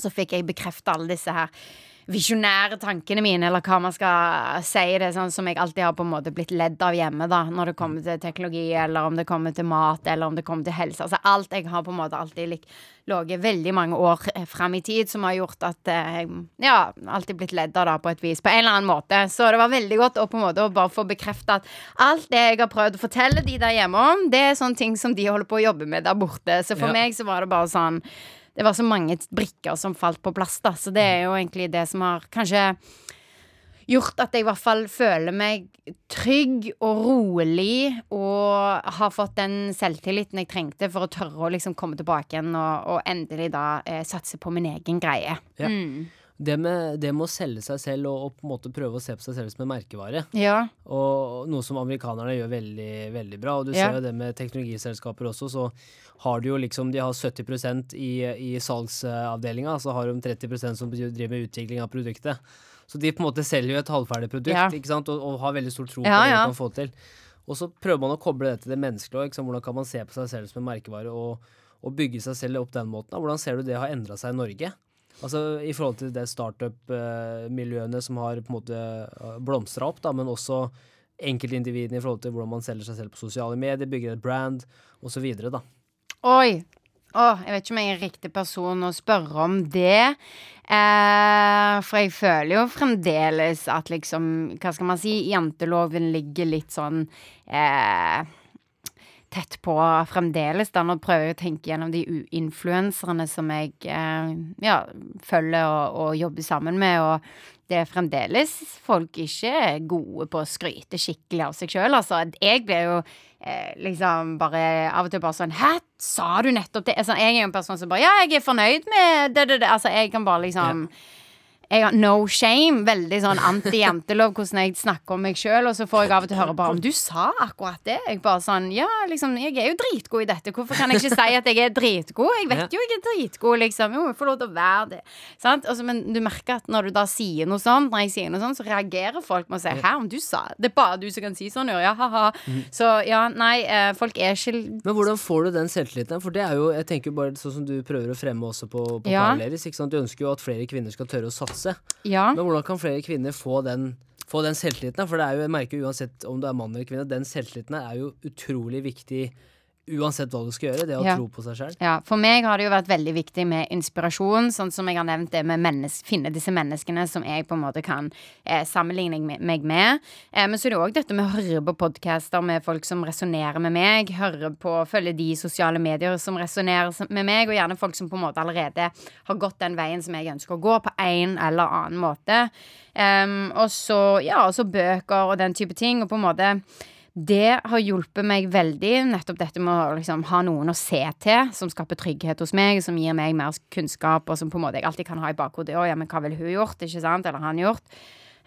Speaker 2: så fikk jeg bekrefta alle disse her visjonære tankene mine, eller hva man skal si det, sånn som jeg alltid har på en måte blitt ledd av hjemme, da, når det kommer til teknologi, eller om det kommer til mat, eller om det kommer til helse. Altså alt jeg har på en måte alltid ligget veldig mange år eh, fram i tid, som har gjort at eh, jeg ja, alltid blitt ledd av da på et vis, på en eller annen måte. Så det var veldig godt å på en måte bare få bekrefta at alt det jeg har prøvd å fortelle de der hjemme om, det er sånne ting som de holder på å jobbe med der borte. Så for ja. meg så var det bare sånn det var så mange brikker som falt på plass, da. Så det er jo egentlig det som har kanskje gjort at jeg i hvert fall føler meg trygg og rolig og har fått den selvtilliten jeg trengte for å tørre å liksom komme tilbake igjen og, og endelig da eh, satse på min egen greie. Ja. Mm.
Speaker 1: Det med, det med, å selge seg selv og, og, på en måte prøve å se på seg selv som en merkevare,
Speaker 2: ja.
Speaker 1: og noe som amerikanerne gjør veldig, veldig bra, og du ja. ser jo det med teknologiselskaper også, så har du jo liksom De har 70% i, i salgsavdelinga, så har de 30% som driver med utvikling av produktet. Så de på en måte selger jo et halvferdig produkt ja. ikke sant? Og, og, har veldig stor tro på det de kan få til. Og så prøver man å koble det til det menneskelige. Hvordan kan man se på seg selv som en merkevare og, og bygge seg selv opp den måten? Hvordan ser du det har endra seg i Norge? Altså I forhold til det startup-miljøene som har på en måte eh, blomstra opp, da, men også enkeltindividene i forhold til hvordan man selger seg selv på sosiale medier, bygger et brand osv.
Speaker 2: Oi. Åh, jeg vet ikke om jeg er riktig person å spørre om det. Eh, for jeg føler jo fremdeles at liksom Hva skal man si? Janteloven ligger litt sånn eh, tett på fremdeles. da Nå prøver jeg å tenke gjennom de influenserne som jeg eh, ja, følger og, og, jobber sammen med. Og det er fremdeles folk ikke er gode på å skryte skikkelig av seg sjøl. Altså, jeg blir jo eh, liksom bare av og til bare sånn Hæ, sa du nettopp det? Altså, jeg er jo en person som bare Ja, jeg er fornøyd med det, det, det. Altså, jeg kan bare liksom ja jeg har no shame. Veldig sånn anti-jantelov hvordan jeg snakker om meg sjøl. Og så får jeg av og til høre bare om du sa akkurat det. Jeg bare sånn Ja, liksom, jeg er jo dritgod i dette. Hvorfor kan jeg ikke si at jeg er dritgod? Jeg vet jo jeg er dritgod, liksom. Jo, jeg får lov til å være det. Sant? Også, men du merker at når du da sier noe sånt, når jeg sier noe sånt, så reagerer folk med å si Hæ, om du sa det? er bare du som kan si sånn, ja, ha-ha. Mm. Så ja, nei, eh, folk er ikke
Speaker 1: Men hvordan får du den selvtilliten? For det er jo, jeg tenker bare sånn som du prøver å fremme også på, på ja. Ikke sant? Du ønsker jo at flere kvinner skal tørre å satse masse.
Speaker 2: Ja.
Speaker 1: Men hvordan kan flere kvinner få den, få den selvtilliten? For det er jo, jeg merker uansett om du er mann eller kvinne, den selvtilliten er jo utrolig viktig uansett hva du skal gjøre. Det å ja. tro på seg sjøl.
Speaker 2: Ja, for meg har det jo vært veldig viktig med inspirasjon, sånn som jeg har nevnt det med finne disse menneskene som jeg på en måte kan eh, sammenligne meg med. Eh, men så er det òg dette med å høre på podcaster med folk som resonnerer med meg. Høre på, følge de sosiale medier som resonnerer med meg, og gjerne folk som på en måte allerede har gått den veien som jeg ønsker å gå, på en eller annen måte. Um, og så, ja, og så bøker og den type ting, og på en måte det har hjulpet meg veldig. Nettopp dette med å liksom, ha noen å se til, som skaper trygghet hos meg, som gir meg mer kunnskap, og som på en måte jeg alltid kan ha i bakhodet. Ja, men hva ville hun gjort? Ikke sant? Eller han gjort?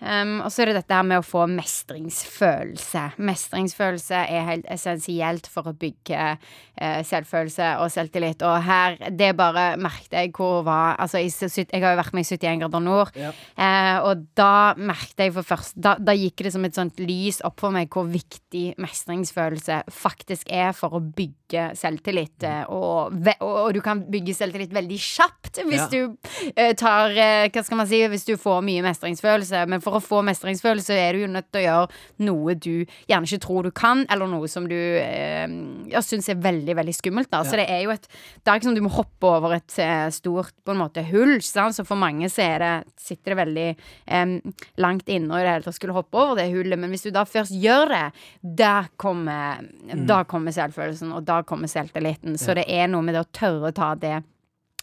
Speaker 2: Um, og så er det dette her med å få mestringsfølelse. Mestringsfølelse er helt essensielt for å bygge uh, selvfølelse og selvtillit. Og her, det bare merket jeg hvor var Altså, jeg, jeg har jo vært med i 71 grader nord, ja. uh, og da merket jeg for først da, da, gikk det som et sånt lys opp for meg hvor viktig mestringsfølelse faktisk er for å bygge selvtillit. Uh, og, og, og, du kan bygge selvtillit veldig kjapt hvis ja. du tar Hva skal man si Hvis du får mye mestringsfølelse. Men for å få mestringsfølelse er du jo nødt til å gjøre noe du gjerne ikke tror du kan, eller noe som du eh, syns er veldig, veldig skummelt. Da. Så det er jo et Det er ikke som du må hoppe over et eh, stort på en måte hull. Sant? Så for mange så det, sitter det veldig eh, langt inne i det hele tatt skulle hoppe over det hullet. Men hvis du da først gjør det, da kommer, mm. da kommer selvfølelsen, og da kommer selvtilliten. Så det er noe med det å tørre å ta det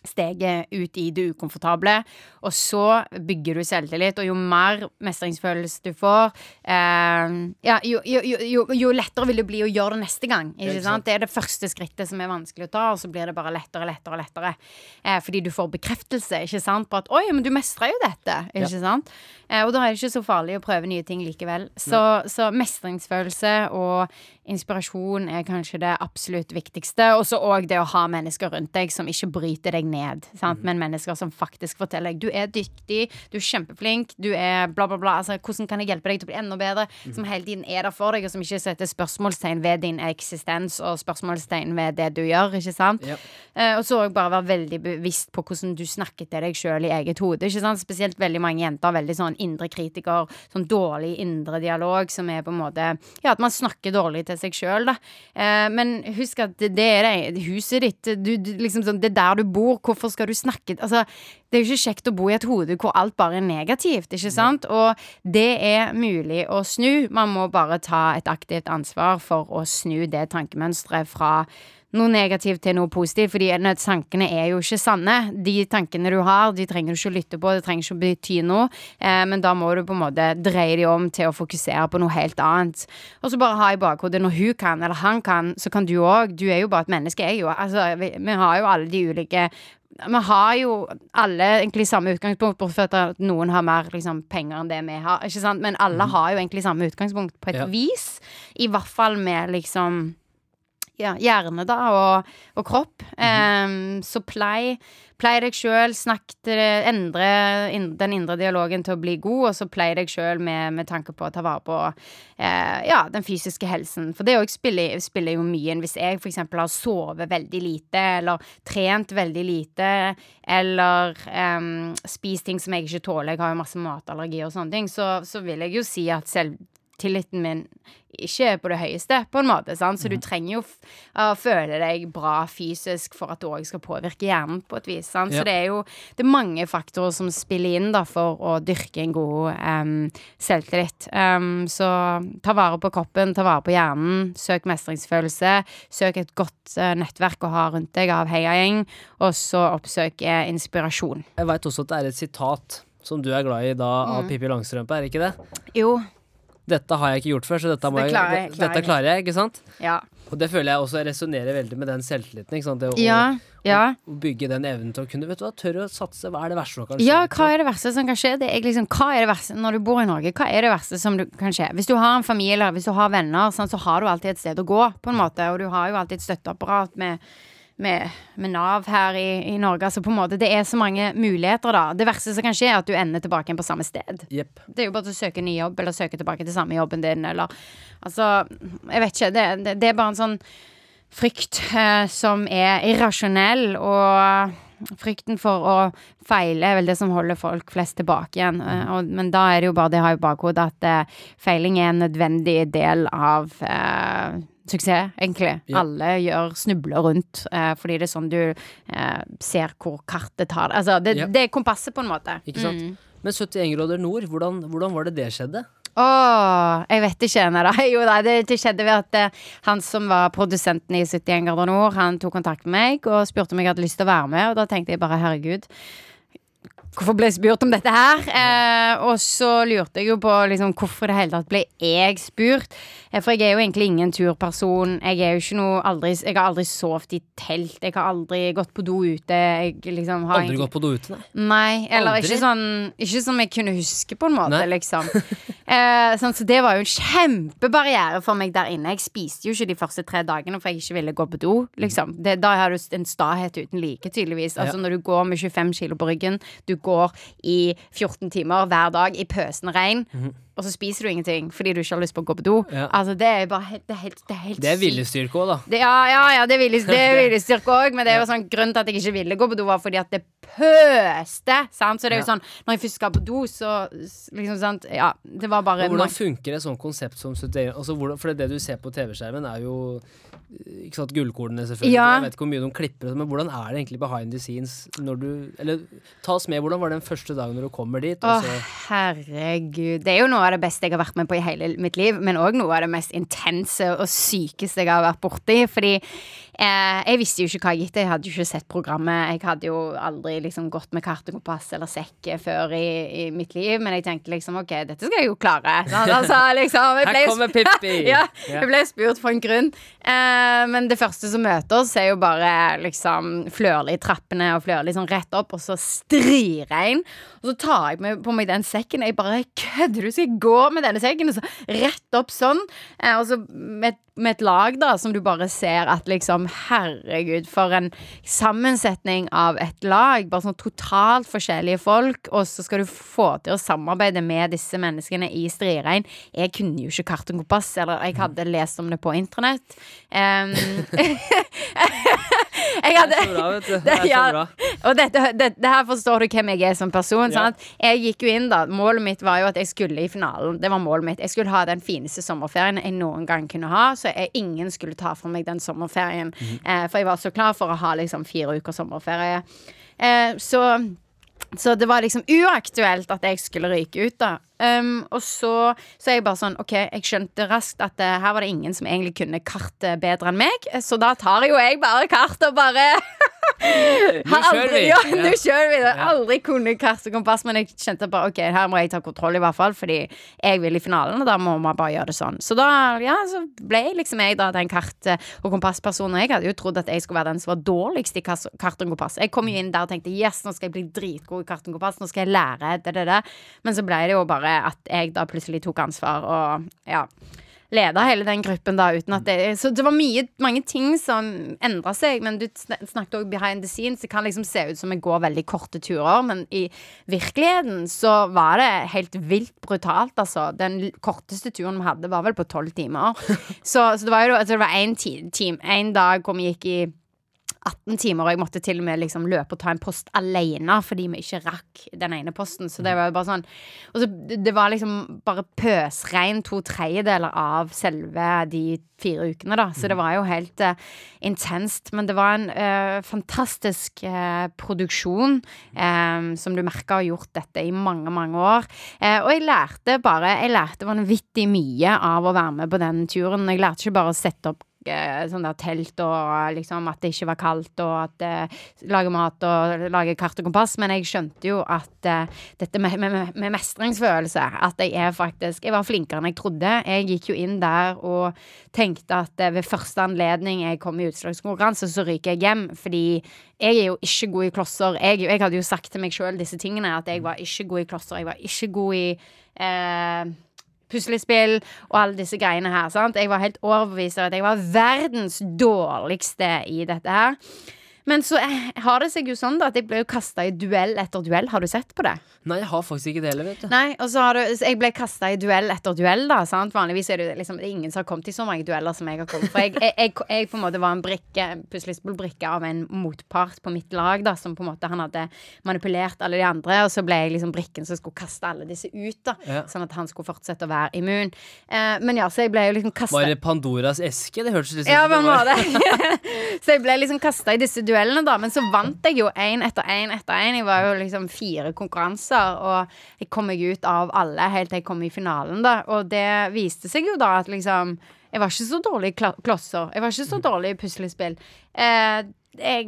Speaker 2: steget ut i det ukomfortable. Og så bygger du selvtillit, og jo mer mestringsfølelse du får, eh, ja, jo, jo, jo, lettere vil det bli å gjøre det neste gang. Ikke sant? Det er det første skrittet som er vanskelig å ta, og så blir det bare lettere og lettere. lettere. Eh, fordi du får bekreftelse ikke sant, på at 'oi, men du mestrer jo dette'. Ikke ja. sant? Eh, og da er det ikke så farlig å prøve nye ting likevel. Så, så mestringsfølelse og inspirasjon er kanskje det absolutt viktigste. Og så òg det å ha mennesker rundt deg som ikke bryter deg ned, sant? Mm. men mennesker som faktisk forteller deg du er dyktig, du er kjempeflink, du er bla, bla, bla. Altså, hvordan kan jeg hjelpe deg til å bli enda bedre? Mm. Som hele tiden er der for deg, og som ikke setter spørsmålstegn ved din eksistens og spørsmålstegn ved det du gjør. ikke sant? Yep. Uh, og så òg bare være veldig bevisst på hvordan du snakker til deg sjøl i eget hode. ikke sant? Spesielt veldig mange jenter. Veldig sånn indre kritiker, sånn dårlig indre dialog som er på en måte Ja, at man snakker dårlig til seg sjøl, da. Eh, men husk at det er det huset ditt. Du, du, liksom sånn, det er der du bor hvorfor skal du snakke Altså, det er jo ikke kjekt å bo i et hode hvor alt bare er negativt, ikke sant? Og det er mulig å snu. Man må bare ta et aktivt ansvar for å snu det tankemønsteret fra noe negativt til noe positivt, fordi tankene er jo ikke sanne. De tankene du har, de trenger du ikke lytte på, det trenger ikke å bety noe, eh, men da må du på en måte dreie de om til å fokusere på noe helt annet. Og så bare ha i bakhodet når hun kan, eller han kan, så kan du òg. Du er jo bare et menneske, jeg jo. Altså, vi, vi har jo alle de ulike vi har jo alle egentlig samme utgangspunkt, bortsett fra at noen har mer liksom, penger enn det vi har. Men alle mm. har jo egentlig samme utgangspunkt på et ja. vis. I hvert fall med liksom ja, hjerne da, og, og kropp. Mm -hmm. um, så plei, plei deg sjøl, snakk til endre in, den indre dialogen til å bli god, og så plei deg sjøl med, med, tanke på å ta vare på uh, ja, den fysiske helsen. For det òg spiller, spiller, jo mye. Hvis jeg f.eks. har sovet veldig lite, eller trent veldig lite, eller um, spist ting som jeg ikke tåler, jeg har jo masse matallergi og sånne ting, så, så vil jeg jo si at selv tilliten min ikke er på det høyeste, på en måte. Sant? Så du mhm. trenger jo å føle deg bra fysisk for at det òg skal påvirke hjernen på et vis. Sant? Så det er jo det er mange faktorer som spiller inn da for å dyrke en god um, selvtillit. Um, så ta vare på kroppen, ta vare på hjernen, søk mestringsfølelse. Søk et godt uh, nettverk å ha rundt deg av heiagjeng, og så oppsøk uh, inspirasjon.
Speaker 1: Jeg veit også at det er et sitat som du er glad i da, av mm. Pippi Langstrømpe, er ikke det?
Speaker 2: Jo.
Speaker 1: Dette har jeg ikke gjort før, så dette, så det klarer, jeg, klarer dette klarer jeg, ikke sant?
Speaker 2: Ja.
Speaker 1: Og det føler jeg også resonnerer veldig med den selvtilliten. Ikke sant? Det å,
Speaker 2: ja, ja.
Speaker 1: å bygge den evnen til å kunne vet du hva, tørre å satse. Hva er det verste som kan skje?
Speaker 2: Ja, hva er det verste som kan skje? Det er liksom, hva er det verste når du bor i Norge? Hva er det verste som kan skje? Hvis du har en familie, hvis du har venner, sånn, så har du alltid et sted å gå, på en måte. Og du har jo alltid et støtteapparat med med, med Nav her i, i, Norge. Altså på en måte, Det er så mange muligheter, da. Det verste som kan skje, er at du ender tilbake igjen på samme sted.
Speaker 1: Yep.
Speaker 2: Det er jo bare å søke ny jobb, eller søke tilbake til samme jobben din, eller Altså, jeg vet ikke. Det, det, det er bare en sånn frykt eh, som er irrasjonell, og frykten for å feile er vel det som holder folk flest tilbake igjen. Uh, og, men da er det jo bare det jeg har i bakhodet at uh, feiling er en nødvendig del av uh, suksess, egentlig. Ja. Alle gjør snubler rundt, eh, fordi det er sånn du eh, ser hvor kartet tar deg. Altså, det, ja. det, er kompasset, på en måte.
Speaker 1: Ikke sant. Mm. Men 71 grader nord, hvordan, hvordan, var det det skjedde?
Speaker 2: Å, jeg vet ikke. Da. Jo, da, det, det, skjedde ved at eh, han som var produsenten i 71 grader nord, han tok kontakt med meg og spurte om jeg hadde lyst til å være med, og da tenkte jeg bare herregud Hvorfor ble jeg spurt om dette her? Eh, og så lurte jeg jo på liksom, hvorfor det hele tatt ble jeg spurt. Eh, for jeg er jo egentlig ingen turperson. Jeg er jo ikke noe aldri, Jeg har aldri sovet i telt. Jeg har aldri gått på do ute. Jeg liksom har
Speaker 1: Aldri
Speaker 2: egentlig-
Speaker 1: gått på do ute, nei.
Speaker 2: Nei, eller
Speaker 1: Aldri?
Speaker 2: ikke sånn Ikke som jeg kunne huske, på en måte,
Speaker 1: Nei.
Speaker 2: liksom. Eh, sånn, så det var jo en kjempebarriere for meg der inne. Jeg spiste jo ikke de første tre dagene for jeg ikke ville gå på do. Liksom. Det, da har du en stahet uten like, tydeligvis. Altså
Speaker 1: Ja.
Speaker 2: Når du går med 25 kilo på ryggen, du går i 14 timer hver dag i pøsende regn, og så spiser du ingenting fordi du ikke har lyst på å gå på do.
Speaker 1: Ja.
Speaker 2: Altså Det er bare helt, det er helt, det er helt
Speaker 1: Det er viljestyrke òg, da.
Speaker 2: Det, ja, ja, ja, det er viljestyrke òg, men det er jo sånn grunnen til at jeg ikke ville gå på do, var fordi at det pøste. Sant? Så det er jo sånn Når jeg først skal på do, så liksom sant Ja, det var bare
Speaker 1: Men hvordan funker et sånt konsept som altså, hvordan, For det du ser på TV-skjermen, er jo eh, ikke sant, gullkornene, selvfølgelig.
Speaker 2: Ja.
Speaker 1: Jeg vet ikke hvor mye de klipper, sånn, men hvordan er det egentlig behind the scenes når du Eller ta oss med, hvordan var det den første dagen når du kommer dit?
Speaker 2: Å, herregud. Det er jo noe av det beste jeg har vært med på i hele mitt liv, men òg noe av det mest intense og sykeste jeg har vært borti. Fordi eh, jeg visste jo ikke hva jeg gikk til. Jeg hadde jo ikke sett programmet. Jeg hadde jo aldri liksom gått med kart og kompass eller sekk før i, i mitt liv, men jeg tenkte liksom OK, dette skal jeg jo klare. Sant? Altså, liksom,
Speaker 1: Her kommer Pippi!
Speaker 2: ja, jeg ble spurt for en grunn. Eh, men det første som møter oss, er jo bare liksom flørlig i trappene og flørlig sånn rett opp, og så striregn. Og så tar jeg med, på meg den sekken. Jeg bare kødder du? Skal jeg gå med denne sekken? Og så rett opp sånn. Eh, og så med, med et lag, da, som du bare ser at liksom Herregud, for en sammensetning av et lag. Bare sånn totalt forskjellige folk. Og så skal du få til å samarbeide med disse menneskene i striregn. Jeg kunne jo ikke kart og kompass, eller jeg hadde lest om det på internett. Um, jeg hadde
Speaker 1: Det er så bra, vet du. Det er så
Speaker 2: ja,
Speaker 1: bra.
Speaker 2: Og dette, det, det her forstår du hvem jeg er som person.
Speaker 1: Ja.
Speaker 2: Sant? Jeg gikk jo inn da Målet mitt var jo at jeg skulle i finalen. Det var målet mitt Jeg skulle ha den fineste sommerferien jeg noen gang kunne ha. Så jeg, ingen skulle ta fra meg den sommerferien.
Speaker 1: Mhm.
Speaker 2: eh, for jeg var så klar for å ha liksom fire uker sommerferie. Eh, så så det var liksom uaktuelt at jeg skulle ryke ut, da. Um, og så, så jeg bare sånn OK, jeg skjønte raskt at uh, her var det ingen som egentlig kunne kartet bedre enn meg, så da tar jo jeg bare kartet og bare
Speaker 1: Nå kjører vi.
Speaker 2: Ja, nå kjører vi. Jeg har aldri kunnet kart og kompass, men jeg kjente bare OK, her må jeg ta kontroll, i hvert fall, fordi jeg vil i finalen, og da må man bare gjøre det sånn. Så da, ja, så ble liksom jeg da den kart- og kompasspersonen. Jeg hadde jo trodd at jeg skulle være den som var dårligst i kart og kompass. Jeg kom jo inn der og tenkte yes, nå skal jeg bli dritgod i kart og kompass, nå skal jeg lære det, det, det. Men så ble det jo bare at jeg da plutselig tok ansvar og ja leda hele den gruppen da uten at det Så det var mye, mange ting som endra seg, men du snakket også behind the scenes. Det kan liksom se ut som vi går veldig korte turer, men i virkeligheten så var det helt vilt brutalt, altså. Den korteste turen vi hadde, var vel på tolv timer. Så, så det var jo altså det var en, time, en dag hvor vi gikk i 18 timer, og jeg måtte til og med liksom løpe og ta en post alene fordi vi ikke rakk den ene posten. Så det var jo bare sånn så det var liksom bare pøsregn to tredjedeler av selve de fire ukene, da. Så det var jo helt uh, intenst. Men det var en uh, fantastisk uh, produksjon um, som du merka har gjort dette i mange, mange år. Og jeg lærte bare Jeg lærte vanvittig mye av å være med på den turen. Jeg lærte ikke bare å sette opp eh, sånn der telt og liksom at det ikke var kaldt, og at eh, lage mat og lage kart og kompass, men jeg skjønte jo at eh, dette med, med, med mestringsfølelse, at jeg er faktisk Jeg var flinkere enn jeg trodde. Jeg gikk jo inn der og tenkte at eh, ved første anledning jeg kom i utslagskonkurranse, så ryker jeg hjem, fordi jeg er jo ikke god i klosser. Jeg, jeg hadde jo sagt til meg sjøl disse tingene, at jeg var ikke god i klosser, jeg var ikke god i eh, puslespill og alle disse greiene her. Sant? Jeg var helt overbevist om at jeg var verdens dårligste i dette her. Men så eh, har det seg jo sånn da at jeg ble jo kasta i duell etter duell. Har du sett på det?
Speaker 1: Nei, jeg har faktisk ikke det heller, vet du.
Speaker 2: Nei, og så har du så Jeg ble kasta i duell etter duell, da. Sant? Vanligvis er det liksom det er ingen som har kommet i så mange dueller som jeg har kommet. For jeg, jeg, jeg, jeg på en måte var en brikke puslespillbrikke av en motpart på mitt lag, da, som på en måte han hadde manipulert alle de andre, og så ble jeg liksom brikken som skulle kaste alle disse ut, da.
Speaker 1: Ja.
Speaker 2: Sånn at han skulle fortsette å være immun. Eh, men ja, så jeg ble jo liksom kasta
Speaker 1: Var det Pandoras eske? Det hørtes litt ut
Speaker 2: Ja,
Speaker 1: som det var-
Speaker 2: måte. så jeg ble liksom kasta i disse duellene, da. Men så vant jeg jo én etter én etter én. Jeg var jo liksom fire konkurranser, og jeg kom meg ut av alle helt til jeg kom i finalen, da. Og det viste seg jo da at liksom jeg var ikke så dårlig i klosser. Jeg var ikke så dårlig i puslespill. Eh,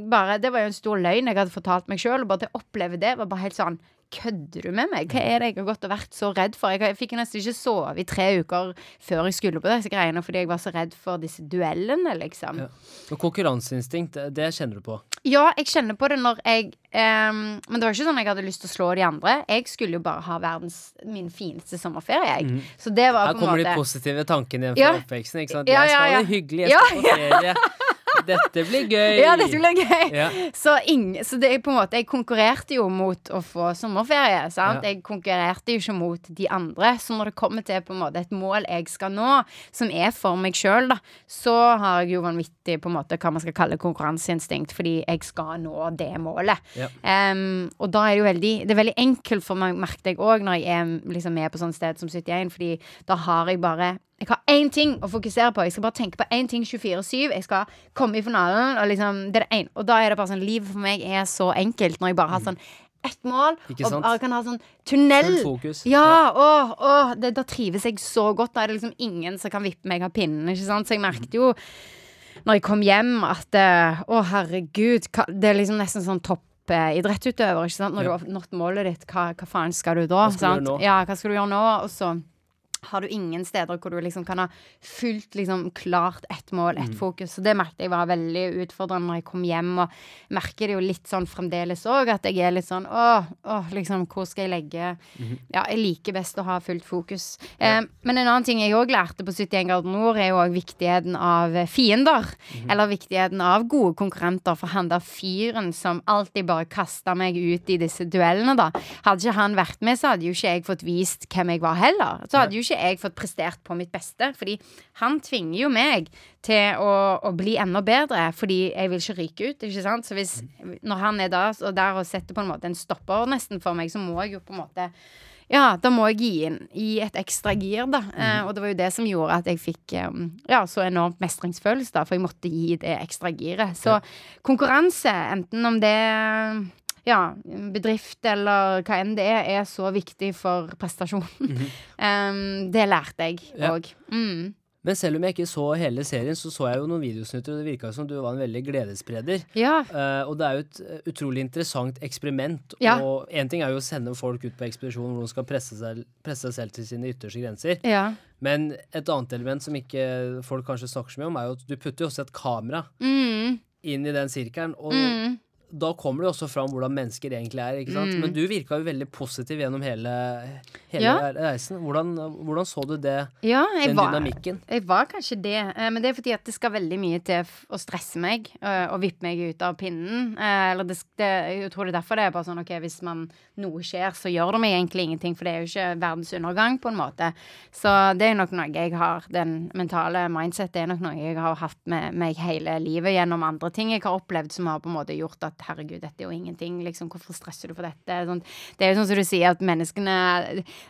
Speaker 2: bare, Det var jo en stor løgn jeg hadde fortalt meg sjøl. Bare til å oppleve det var bare helt sånn Kødder du med meg? Hva er det jeg har gått og vært så redd for? Jeg, fikk nesten ikke sove i tre uker før jeg skulle på disse greiene fordi jeg var så redd for disse duellene, liksom. Ja.
Speaker 1: Og konkurranseinstinkt, det kjenner du på?
Speaker 2: Ja, jeg kjenner på det når jeg um, Men det var ikke sånn jeg hadde lyst til å slå de andre. Jeg skulle jo bare ha verdens min fineste sommerferie, jeg. Mm. Så det var
Speaker 1: Her på en måte Her kommer de positive tankene fra ja. oppveksten, ikke sant? Jeg skal ha det hyggelig, jeg skal på ferie. Dette blir gøy.
Speaker 2: Ja, dette blir gøy. Ja. Så, ing, så, det er på en måte Jeg konkurrerte jo mot å få sommerferie. Sant? Ja. Jeg konkurrerte jo ikke mot de andre. Så når det kommer til på en måte et mål jeg skal nå, som er for meg sjøl, så har jeg jo vanvittig på en måte hva man skal kalle konkurranseinstinkt, fordi jeg skal nå det målet. Ja. Um, og da er det jo veldig Det er veldig enkelt for meg, merket jeg òg, når jeg er liksom med på sånn sted som 71, fordi da har jeg bare jeg har én ting å fokusere på. Jeg skal bare tenke på én ting 24-7. Jeg skal komme i finalen. Og, liksom, det er det ene. og da er det bare sånn Livet for meg er så enkelt når jeg bare har mm. sånn ett mål. Ikke? Og bare kan ha sånn tunnel. Ja. Å, å, det, da trives jeg så godt. Da er det liksom ingen som kan vippe meg av pinnen. Ikke sant? Så jeg merket jo når jeg kom hjem, at eh, Å, herregud. Det er liksom nesten sånn toppidrettsutøver. Når ja. du har nådd målet ditt, hva, hva, faen skal du da?
Speaker 1: Hva skal du?
Speaker 2: Ja, hva skal du gjøre nå? Og så har du ingen steder hvor du liksom kan ha fullt liksom klart ett mål, ett mm. fokus. Så det merket jeg var veldig utfordrende når jeg kom hjem, og merker det jo litt sånn fremdeles òg, at jeg er litt sånn åh, åh, liksom, hvor skal jeg legge mm. Ja, jeg liker best å ha fullt fokus. Ja. Eh, men en annen ting jeg òg lærte på 71 grader nord, er jo òg viktigheten av fiender. Mm. Eller viktigheten av gode konkurrenter. For han der fyren som alltid bare kasta meg ut i disse duellene, da. Hadde ikke han vært med, så hadde jo ikke jeg fått vist hvem jeg var heller. Så hadde jo ikke ikke jeg fått prestert på mitt beste. Fordi han tvinger jo meg til å, å bli enda bedre, fordi jeg vil ikke ryke ut. ikke sant? Så hvis, når han er der og, der og setter på en måte en stopper nesten for meg, så må jeg jo på en måte ja, da må jeg gi inn i et ekstra gir, da. Mm. Eh, og det var jo det som gjorde at jeg fikk um, ja, så enormt mestringsfølelse, da. For jeg måtte gi det ekstra giret. Så ja. konkurranse, enten om det ja, bedrift eller hva enn det er, er så viktig for prestasjonen. Mm -hmm. um, det lærte jeg òg. Ja. Mm.
Speaker 1: Men selv om jeg ikke så hele serien, så så jeg jo noen videosnutter, og det virka som du var en veldig gledesspreder.
Speaker 2: Ja.
Speaker 1: Uh, og det er jo et uh, utrolig interessant eksperiment. Ja. Og én ting er jo å sende folk ut på ekspedisjon hvor de skal presse seg, presse seg selv til sine ytterste grenser.
Speaker 2: Ja.
Speaker 1: Men et annet element som ikke folk kanskje snakker så mye om, er jo at du putter jo også et kamera
Speaker 2: mm.
Speaker 1: inn i den sirkelen. Og mm da kommer det også fram hvordan mennesker egentlig er. ikke sant? Mm. Men du virka jo veldig positiv gjennom hele, hele ja. reisen. Hvordan, hvordan, så du det?
Speaker 2: Ja,
Speaker 1: den
Speaker 2: var,
Speaker 1: dynamikken?
Speaker 2: Jeg var kanskje det. Eh, men det er fordi at det skal veldig mye til å stresse meg eh, og vippe meg ut av pinnen. Eh, eller det, det, jeg tror det er derfor det er bare sånn OK, hvis man, noe skjer, så gjør det meg egentlig ingenting. For det er jo ikke verdens undergang, på en måte. Så det er nok noe jeg har Den mentale mindset er nok noe jeg har hatt med meg hele livet gjennom andre ting jeg har opplevd som har på en måte gjort at herregud, dette er jo ingenting. Liksom, hvorfor stresser du for dette? Sånn, det er jo sånn som du sier, at menneskene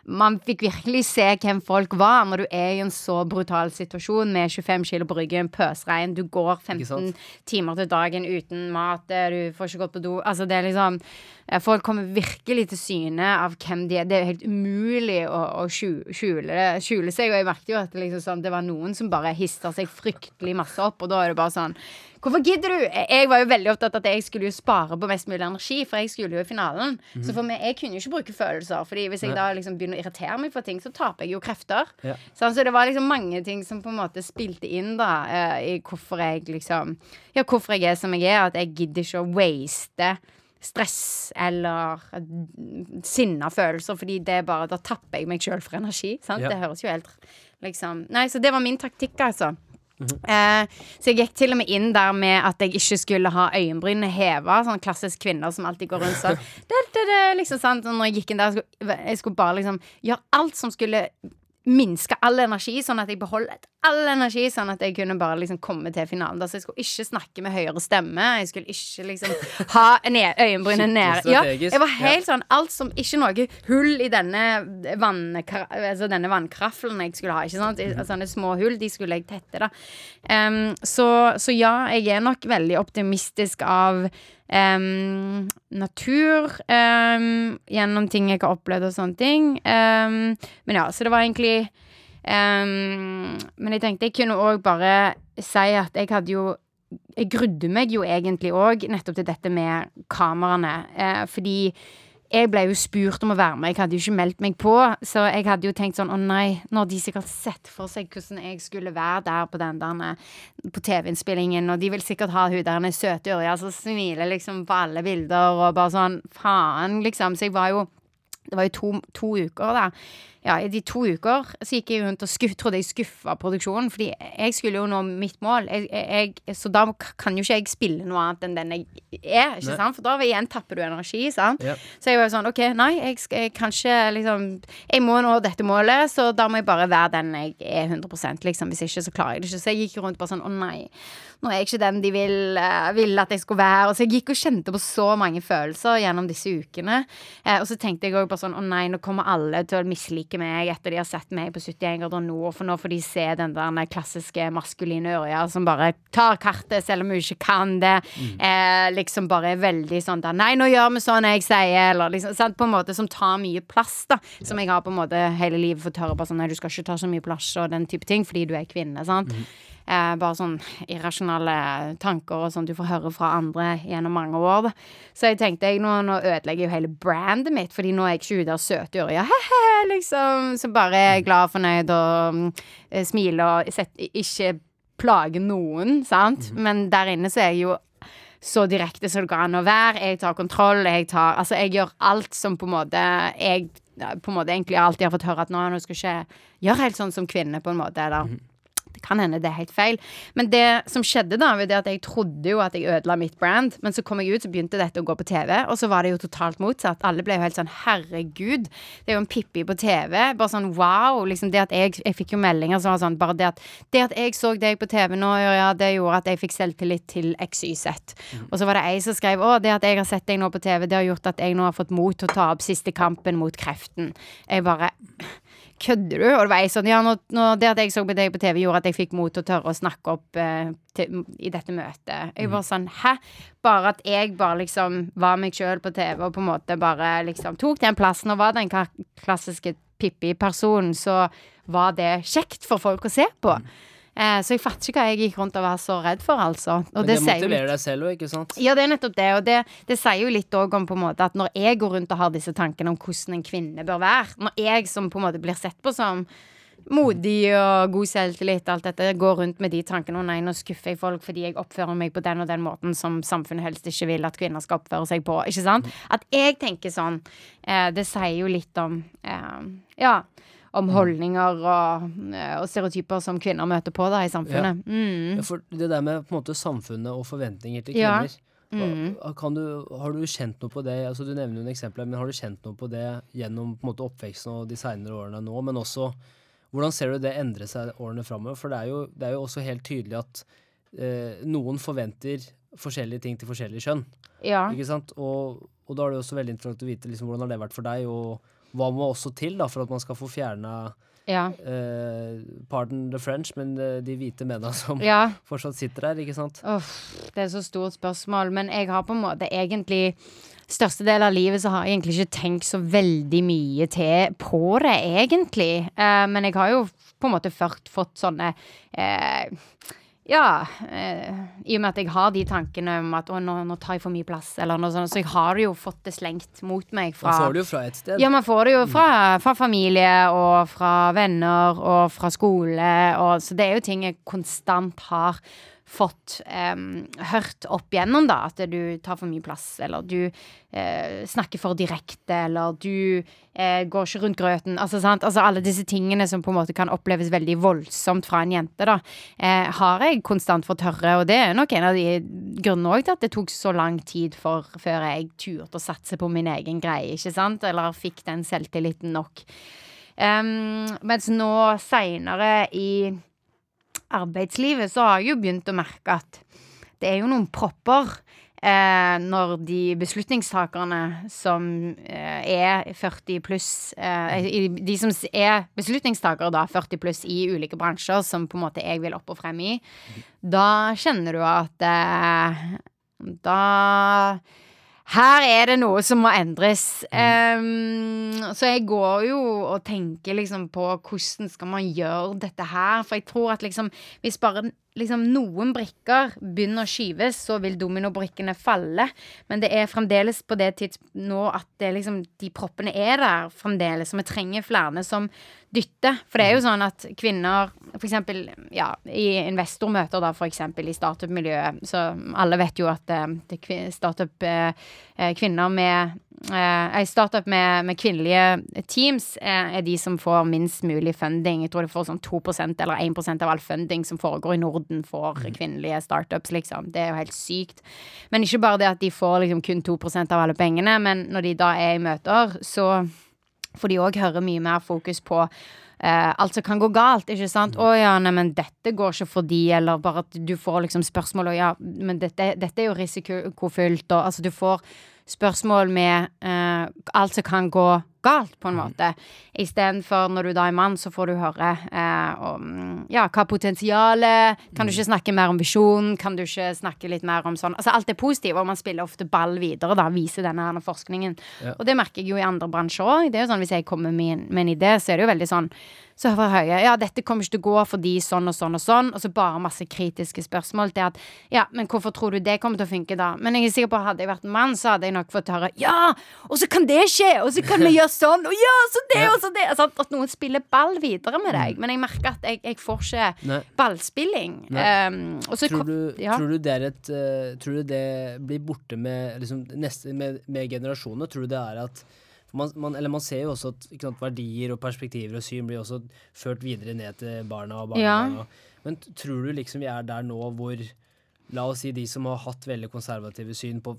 Speaker 2: Man fikk virkelig se hvem folk var når du er i en så brutal situasjon med 25 kilo på ryggen, pøsregn, du går 15 timer til dagen uten mat, du får ikke gått på do. Altså, det er liksom Folk kommer virkelig til syne av hvem de er. Det er helt umulig å, å skjule, skjule, seg. Og jeg merket jo at det, liksom sånn, det var noen som bare hista seg fryktelig masse opp, og da er det bare sånn Hvorfor gidder du? Jeg var jo veldig opptatt av at jeg skulle jo spare på mest mulig energi, for jeg skulle jo i finalen. Mm. Så for meg, jeg kunne jo ikke bruke følelser, Fordi hvis jeg da liksom begynner å irritere meg for ting, så taper jeg jo krefter. Ja. Sånn, så det var liksom mange ting som på en måte spilte inn da uh, i hvorfor jeg liksom Ja, hvorfor jeg er som jeg er. At jeg gidder ikke å waste stress eller sinna følelser, fordi det er bare Da tapper jeg meg sjøl for energi. Sant? Ja. Det høres jo helt liksom Nei, så det var min taktikk, altså. Mm -hmm. eh, så jeg gikk til og med inn der med at jeg ikke skulle ha øyenbrynene heva. Sånn klassisk kvinner som alltid går rundt sånn. Det, det, det, liksom sant? Og når jeg gikk inn der, jeg skulle, jeg skulle bare liksom gjøre alt som skulle minske all energi, sånn at jeg beholdt all energi, sånn at jeg kunne bare liksom komme til finalen. Altså, Så jeg skulle ikke snakke med høyere stemme. Jeg skulle ikke liksom ha øyenbrynene nede. Ja, jeg var helt sånn Alt som Ikke noe hull i denne, altså denne vannkraffelen jeg skulle ha. Ikke sant? Sånne små hull, de skulle jeg tette, da. Um, så, så ja, jeg er nok veldig optimistisk av Um, natur um, gjennom ting jeg har opplevd og sånne ting. Um, men ja, så det var egentlig Men jeg tenkte jeg kunne òg bare si at jeg hadde jo jeg grudde meg jo egentlig òg nettopp til dette med kameraene. Uh, fordi jeg ble jo spurt om å være med, jeg hadde jo ikke meldt meg på. Så jeg hadde jo tenkt sånn å nei, når de sikkert sett for seg hvordan jeg skulle være der på den der på TV-innspillingen, og de vil sikkert ha hun der søte Ørja som smiler liksom på alle bilder, og bare sånn faen, liksom. Så jeg var jo Det var jo to, to uker der ja, i de to uker så gikk jeg rundt og skuff, trodde jeg skuffa produksjonen, fordi jeg skulle jo nå mitt mål. Jeg, jeg, så da kan jo ikke jeg spille noe annet enn den jeg er, ikke sant? For da igjen tapper du energi, sant. Yep. Så jeg var jo sånn OK, nei, jeg, jeg kan ikke liksom Jeg må nå dette målet, så da må jeg bare være den jeg er 100 liksom. Hvis ikke, så klarer jeg det ikke. Så jeg gikk rundt bare sånn Å nei, nå er jeg ikke den de vil, uh, vil at jeg skulle være. Og så jeg gikk og kjente på så mange følelser gjennom disse ukene. Uh, og så tenkte jeg òg bare sånn Å nei, nå kommer alle til å mislike liker meg etter de har sett meg på 71 grader nord, for nå får de se den der klassiske maskuline Ørja som bare tar kartet selv om hun ikke kan det. Mm. Eh, liksom bare er veldig sånn der Nei, nå gjør vi sånn jeg sier, eller liksom sant, På en måte som tar mye plass, da. Som jeg har på en måte hele livet fått høre på sånn Nei, du skal ikke ta så mye plass og den type ting fordi du er kvinne, sant. Mm. Eh, bare sånn irrasjonale tanker og sånn du får høre fra andre gjennom mange år. Da. Så jeg tenkte jeg, nå, nå ødelegger jeg jo hele brandet mitt, Fordi nå er jeg ikke ute og søte Ørja, he-he, liksom. Så bare er glad, og fornøyd og uh, smiler og set, ikke plager noen, sant. Mm. Men der inne så er jeg jo så direkte som det går an å være. Jeg tar kontroll. Jeg tar Altså, jeg gjør alt som på en måte jeg på en måte egentlig alltid har fått høre at nå, nå skal ikke gjøre helt sånn som kvinne, på en måte. Eller mm kan hende det er helt feil. Men det som skjedde, da, var det at jeg trodde jo at jeg ødela mitt brand. Men så kom jeg ut, så begynte dette å gå på TV, og så var det jo totalt motsatt. Alle ble jo helt sånn herregud, det er jo en Pippi på TV. Bare sånn wow. Liksom det at jeg, jeg fikk jo meldinger som var sånn Bare det at, det at jeg så deg på TV nå, ja, det gjorde at jeg fikk selvtillit til XYZ. Mm. Og så var det ei som skrev å, det at jeg har sett deg nå på TV, det har gjort at jeg nå har fått mot til å ta opp siste kampen mot kreften. Jeg bare Kødder du? Og det var jeg sånn Ja, nå, nå, det at jeg så på deg på TV, gjorde at jeg fikk mot til å tørre å snakke opp eh, til, i dette møtet. Jeg var sånn Hæ? Bare at jeg bare liksom var meg sjøl på TV og på en måte bare liksom tok den plassen og var den klassiske Pippi-personen, så var det kjekt for folk å se på. Mm. Eh, så jeg fatter ikke hva jeg gikk rundt og var så redd for, altså.
Speaker 1: Og Men det, det motiverer deg selv òg, ikke sant?
Speaker 2: Ja, det er nettopp det. Og det, det sier jo litt òg om på en måte at når jeg går rundt og har disse tankene om hvordan en kvinne bør være, når jeg som på en måte blir sett på som modig og god selvtillit, alt dette, går rundt med de tankene og nei, nå skuffer jeg folk fordi jeg oppfører meg på den og den måten som samfunnet helst ikke vil at kvinner skal oppføre seg på. Ikke sant? At jeg tenker sånn, eh, det sier jo litt om eh, Ja om mm. holdninger og, eh, og, stereotyper som kvinner møter på da i samfunnet.
Speaker 1: Ja. Mm. ja. for det der med på en måte samfunnet og forventninger til kvinner ja. Mm. Du, har du kjent noe på det? altså Du nevner jo en eksempel, men har du kjent noe på det gjennom på en måte oppveksten og de seinere årene nå? Men også hvordan ser du det endre seg årene framover? For det er, jo, det er, jo, også helt tydelig at eh, noen forventer forskjellige ting til forskjellige kjønn.
Speaker 2: Ja.
Speaker 1: Ikke sant? Og, og, da er det også veldig interessant å vite liksom, hvordan har det vært for deg. og hva må også til da for at man skal få fjerna
Speaker 2: ja.
Speaker 1: Uh, pardon the French, men uh, de hvite mennene som ja. fortsatt sitter der, ikke sant?
Speaker 2: Oh, det er så stort spørsmål, men jeg har på en måte egentlig Største del av livet så har jeg egentlig ikke tenkt så veldig mye til på det, egentlig. Uh, men jeg har jo på en måte først fått sånne ja, eh, i og med at jeg har de tankene om at å, nå, nå, tar jeg for mye plass, eller noe sånt. Så jeg har jo fått det slengt mot meg fra
Speaker 1: Man får det jo fra et sted.
Speaker 2: Ja, man får det jo fra, fra familie og fra venner og fra skole, og, så det er jo ting jeg konstant har fått um, hørt opp igjennom, da. At du tar for mye plass, eller du uh, snakker for direkte, eller du uh, går ikke rundt grøten. Altså, altså, alle disse tingene som på en måte kan oppleves veldig voldsomt fra en jente, da, uh, har jeg konstant fått høre, og det er nok en av de grunnene til at det tok så lang tid for, før jeg turte å satse på min egen greie, ikke sant, eller fikk den selvtilliten nok. Um, mens nå seinere i arbeidslivet, så har jeg jo begynt å merke at det er jo noen propper eh, når de beslutningstakerne som eh, er 40 pluss eh, De som er beslutningstakere, da, 40 pluss i ulike bransjer, som på en måte jeg vil opp og frem i, da kjenner du at eh, Da her er det noe som må endres. Um, så jeg går jo og tenker liksom på hvordan skal man gjøre dette her. For jeg tror at liksom hvis bare liksom noen brikker begynner å skyves, så vil dominobrikkene falle. Men det er fremdeles på det tidspunktet nå at det liksom, de proppene er der fremdeles. Så vi trenger flere som dytter. For det er jo sånn at kvinner eksempel, ja, i investormøter, da, eksempel i startup-miljøet, så alle vet jo at uh, startup uh, kvinner med uh, startup med, med, kvinnelige teams er de som får minst mulig funding. Jeg tror de får sånn 2% eller 1% av all funding som foregår i Norden for mm. kvinnelige startups, liksom. Det er jo helt sykt. Men ikke bare det at de får liksom kun 2% av alle pengene, men når de da er i møter, så får de òg høre mye mer fokus på Uh, alt som kan gå galt. ikke sant? 'Å mm. ja, nei, men dette går ikke for de', eller bare at du får liksom spørsmål og 'ja, men dette, dette er jo risikofylt', og altså du får spørsmål med uh, alt som kan gå galt, på en måte. Istedenfor når du da er mann, så får du høre eh, om ja, hva potensialet Kan du ikke snakke mer om visjonen? Kan du ikke snakke litt mer om sånn Altså alt er positivt, og man spiller ofte ball videre, da, viser denne her forskningen. Ja. Og det merker jeg jo i andre bransjer òg. Det er jo sånn hvis jeg kommer med, med en idé, så er det jo veldig sånn så hører Høie ja, dette kommer ikke til å gå fordi sånn og sånn og sånn, og så bare masse kritiske spørsmål til at ja, men hvorfor tror du det kommer til å funke da? Men jeg er sikker på at hadde jeg vært en mann, så hadde jeg nok fått høre ja, og så kan det skje, og så kan vi gjøre sånn, og ja, så det, og så det. Altså, at noen spiller ball videre med deg. Mm. Men jeg merker at jeg, jeg får ikke Nei. ballspilling. Um,
Speaker 1: tror, du, ja. tror, du, det et uh, Tror du det blir borte med, liksom, neste, med, med generasjonene? Tror du det er at man, man, eller man ser jo også at sant, verdier og perspektiver og syn blir også ført videre ned til barna og barna. Ja. Men tror du liksom vi er der nå hvor La oss si de som har hatt veldig konservative syn på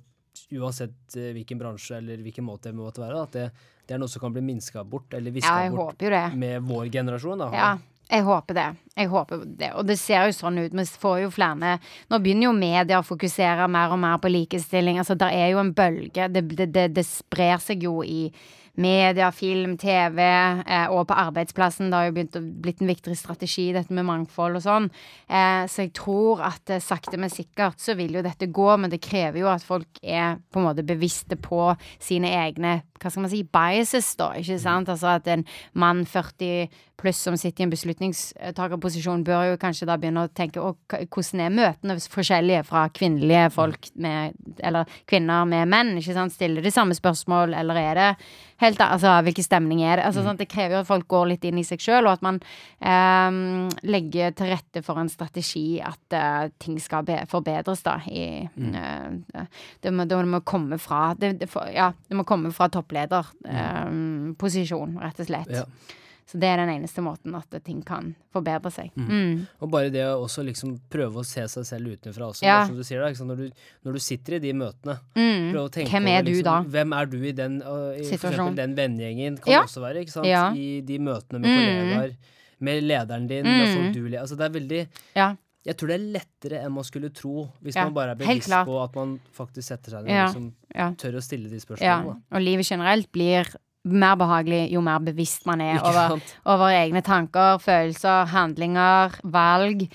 Speaker 1: uansett uh, hvilken bransje eller hvilken måte det måtte være, at det, det er noe som kan bli minska bort eller viska
Speaker 2: ja,
Speaker 1: bort med vår generasjon. Da.
Speaker 2: Ja, jeg håper det. Jeg håper det. Og det ser jo sånn ut. Vi får jo flere Nå begynner jo media å fokusere mer og mer på likestilling. Altså, det er jo en bølge. Det, det, det, det sprer seg jo i media, film, TV eh, og på arbeidsplassen. Det har jo begynt å blitt en viktigere strategi, dette med mangfold og sånn. Eh, så jeg tror at eh, sakte, men sikkert så vil jo dette gå, men det krever jo at folk er på en måte bevisste på sine egne hva skal man si, biases, da. ikke sant? Altså at en mann 40 pluss som sitter i en beslutningstakerposisjon, bør jo kanskje da begynne å tenke å, hvordan er møtene forskjellige fra kvinnelige folk med Eller kvinner med menn, ikke sant? Stiller de samme spørsmål, eller er det helt Altså, hvilken stemning er det? Altså, mm. sånn, det krever jo at folk går litt inn i seg sjøl, og at man um, legger til rette for en strategi at uh, ting skal forbedres, da. I, mm. uh, det, må, det, må, komme fra det, det, for, Ja, det må komme fra topplederposisjon, mm. eh, rett og slett. Ja. Så det er den eneste måten at ting kan forbedre seg. Mm. Mm.
Speaker 1: Og bare det å også liksom prøve å se seg selv utenfra også, ja. som du sier da, når du, når, du, sitter i de møtene
Speaker 2: mm. Hvem er liksom, du da?
Speaker 1: Hvem er du i den uh, i for den vennegjengen kan ja. også være, ikke sant? Ja. I de møtene med mm. kollegaer, med lederen din, med folk mm. du Altså det er veldig ja. Jeg tror det er lettere enn man skulle tro, hvis man bare er bevisst på at man faktisk setter seg ned og liksom tør å stille de spørsmålene.
Speaker 2: Og livet generelt blir mer behagelig jo mer bevisst man er over, over, egne tanker, følelser, handlinger, valg.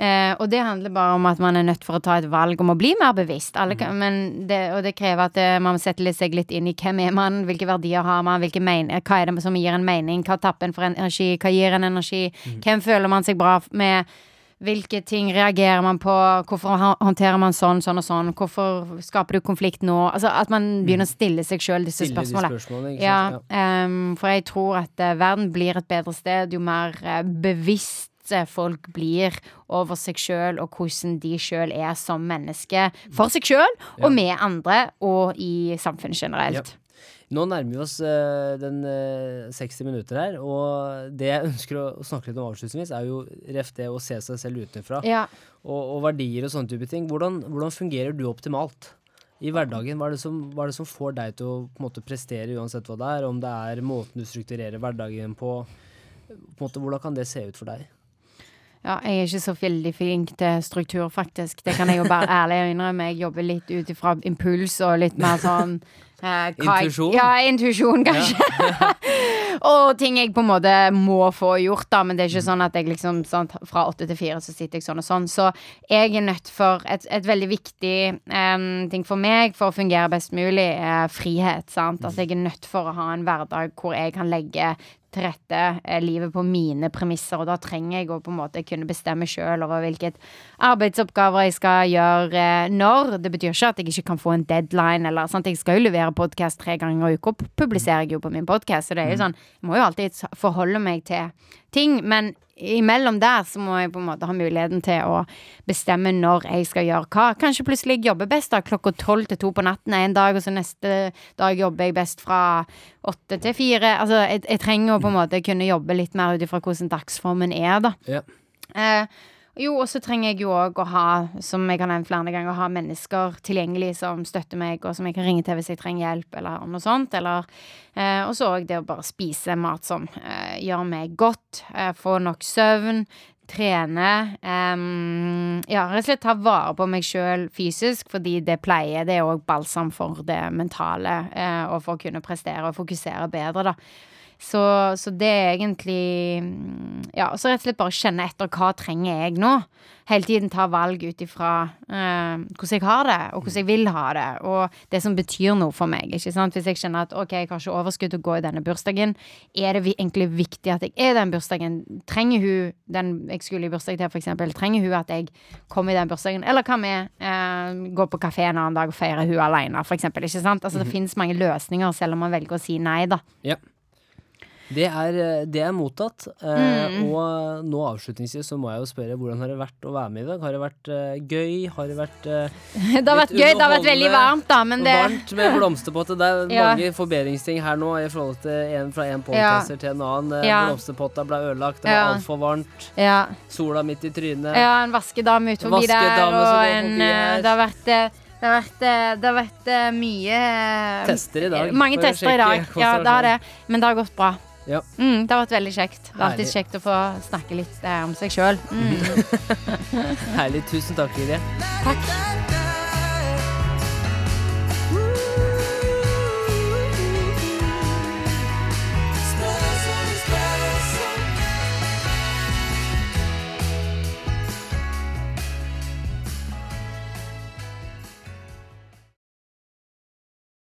Speaker 2: Eh, og det handler bare om at man er nødt for å ta et valg om å bli mer bevisst. Alle, mm. det, og det krever at eh, man setter seg litt inn i hvem er man, hvilke verdier har man, mener, hva er det som gir en mening, hva tapper en for energi, hva gir en energi, mm. hvem føler man seg bra med hvilke ting reagerer man på? Hvorfor håndterer man sånn, sånn og sånn? Hvorfor skaper du konflikt nå? Altså At man begynner å mm. stille seg sjøl disse stille spørsmålene. Spørsmålene ja. Um, for jeg tror at uh, verden blir et bedre sted jo mer uh, bevisst folk blir over seg sjøl, og hvordan de sjøl er som menneske for seg sjøl, og med andre, og i samfunnet generelt.
Speaker 1: Nå nærmer vi oss uh, den uh, eh, 60 minutter her, og det jeg ønsker å, å snakke litt om avslutningsvis, er jo ref det å se seg selv utenfra, ja. og, og, verdier og sånne type ting. Hvordan, hvordan, fungerer du optimalt i hverdagen? Hva er, som, hva er, det som, får deg til å måte, prestere uansett hva det er? Om det er måten du strukturerer hverdagen på, på måte, hvordan kan det se ut for deg?
Speaker 2: Ja, jeg er ikke så veldig flink til struktur, faktisk. Det kan jeg jo bare ærlig innrømme. Jeg jobber litt ut ifra impuls og litt mer sånn
Speaker 1: Eh, intuisjon?
Speaker 2: Ja, intuisjon, kanskje. Ja. og ting jeg på en måte må få gjort, da. Men det er ikke sånn at jeg liksom sånn, fra åtte til fire så sitter jeg sånn og sånn. Så jeg er nødt for Et, et veldig viktig um, ting for meg for å fungere best mulig, er frihet. sant? Altså jeg er nødt for å ha en hverdag hvor jeg kan legge til rette eh, livet på mine premisser, og da trenger jeg å på en måte kunne bestemme sjøl over hvilke arbeidsoppgaver jeg skal gjøre eh, når. Det betyr ikke at jeg ikke kan få en deadline, eller sant. Jeg skal jo levere podkast tre ganger i uka, publiserer jeg jo på min podkast, så det er jo mm. sånn Jeg må jo alltid forholde meg til ting, men imellom der så må jeg på en måte ha muligheten til å bestemme når jeg skal gjøre hva. Kanskje plutselig jeg jobber best da klokka tolv til to på natten en dag, og så neste dag jobber jeg best fra åtte til fire. Altså, jeg, jeg, trenger å på en måte kunne jobbe litt mer ut ifra hvordan dagsformen er, da. Ja. Eh, jo, og så trenger jeg jo òg å ha, som jeg har nevnt flere ganger, å ha mennesker tilgjengelig som støtter meg, og som jeg kan ringe til hvis jeg trenger hjelp, eller noe sånt. Eh, Og så òg det å bare spise mat som eh, gjør meg godt. Eh, få nok søvn. Trene. Um, ja, rett og slett ta vare på meg sjøl fysisk, fordi det pleier. Det er òg balsam for det mentale, eh, og for å kunne prestere og fokusere bedre, da. Så, så, det er egentlig Ja, så rett og slett bare kjenne etter hva trenger jeg nå. Hele tiden ta valg ut ifra uh, hvordan jeg har det, og hvordan jeg vil ha det, og det som betyr noe for meg. Hvis jeg kjenner at ok, jeg har ikke overskudd til å gå i denne bursdagen, er det egentlig viktig at jeg er i den bursdagen? Trenger hun den jeg skulle i bursdag til, eksempel, trenger hun at jeg kommer i den bursdagen? Eller kan vi uh, gå på kafé en annen dag og feire hun alene, for eksempel? Ikke sant? Altså, det mm -hmm. finnes mange løsninger, selv om man velger å si nei, da.
Speaker 1: Ja. Det er, eh, det er mottatt. Eh, mm. Og nå avslutningsvis så må jeg jo spørre hvordan har det vært å være med i dag? Har det vært uh, gøy? Har det vært uh,
Speaker 2: Det har vært gøy. Det har vært veldig varmt, da, men det
Speaker 1: Varmt med blomsterpotte. Det er ja. mange forbedringsting her nå i forhold til en fra en podcaster ja. til en annen. Ja. Blomsterpotta ble ødelagt, det var ja. altfor varmt. Ja. Sola midt i trynet.
Speaker 2: Ja, en vaskedame ut forbi der, og en Det har vært det har vært, det har vært mye
Speaker 1: Tester i dag.
Speaker 2: Mange tester i dag. Ja, det har det. Men det har gått bra. Ja. Mm, det har vært veldig kjekt. Det er alltid kjekt å få snakke litt eh, om seg sjøl. Mm.
Speaker 1: Herlig. Tusen takk, Lydia.
Speaker 2: Takk.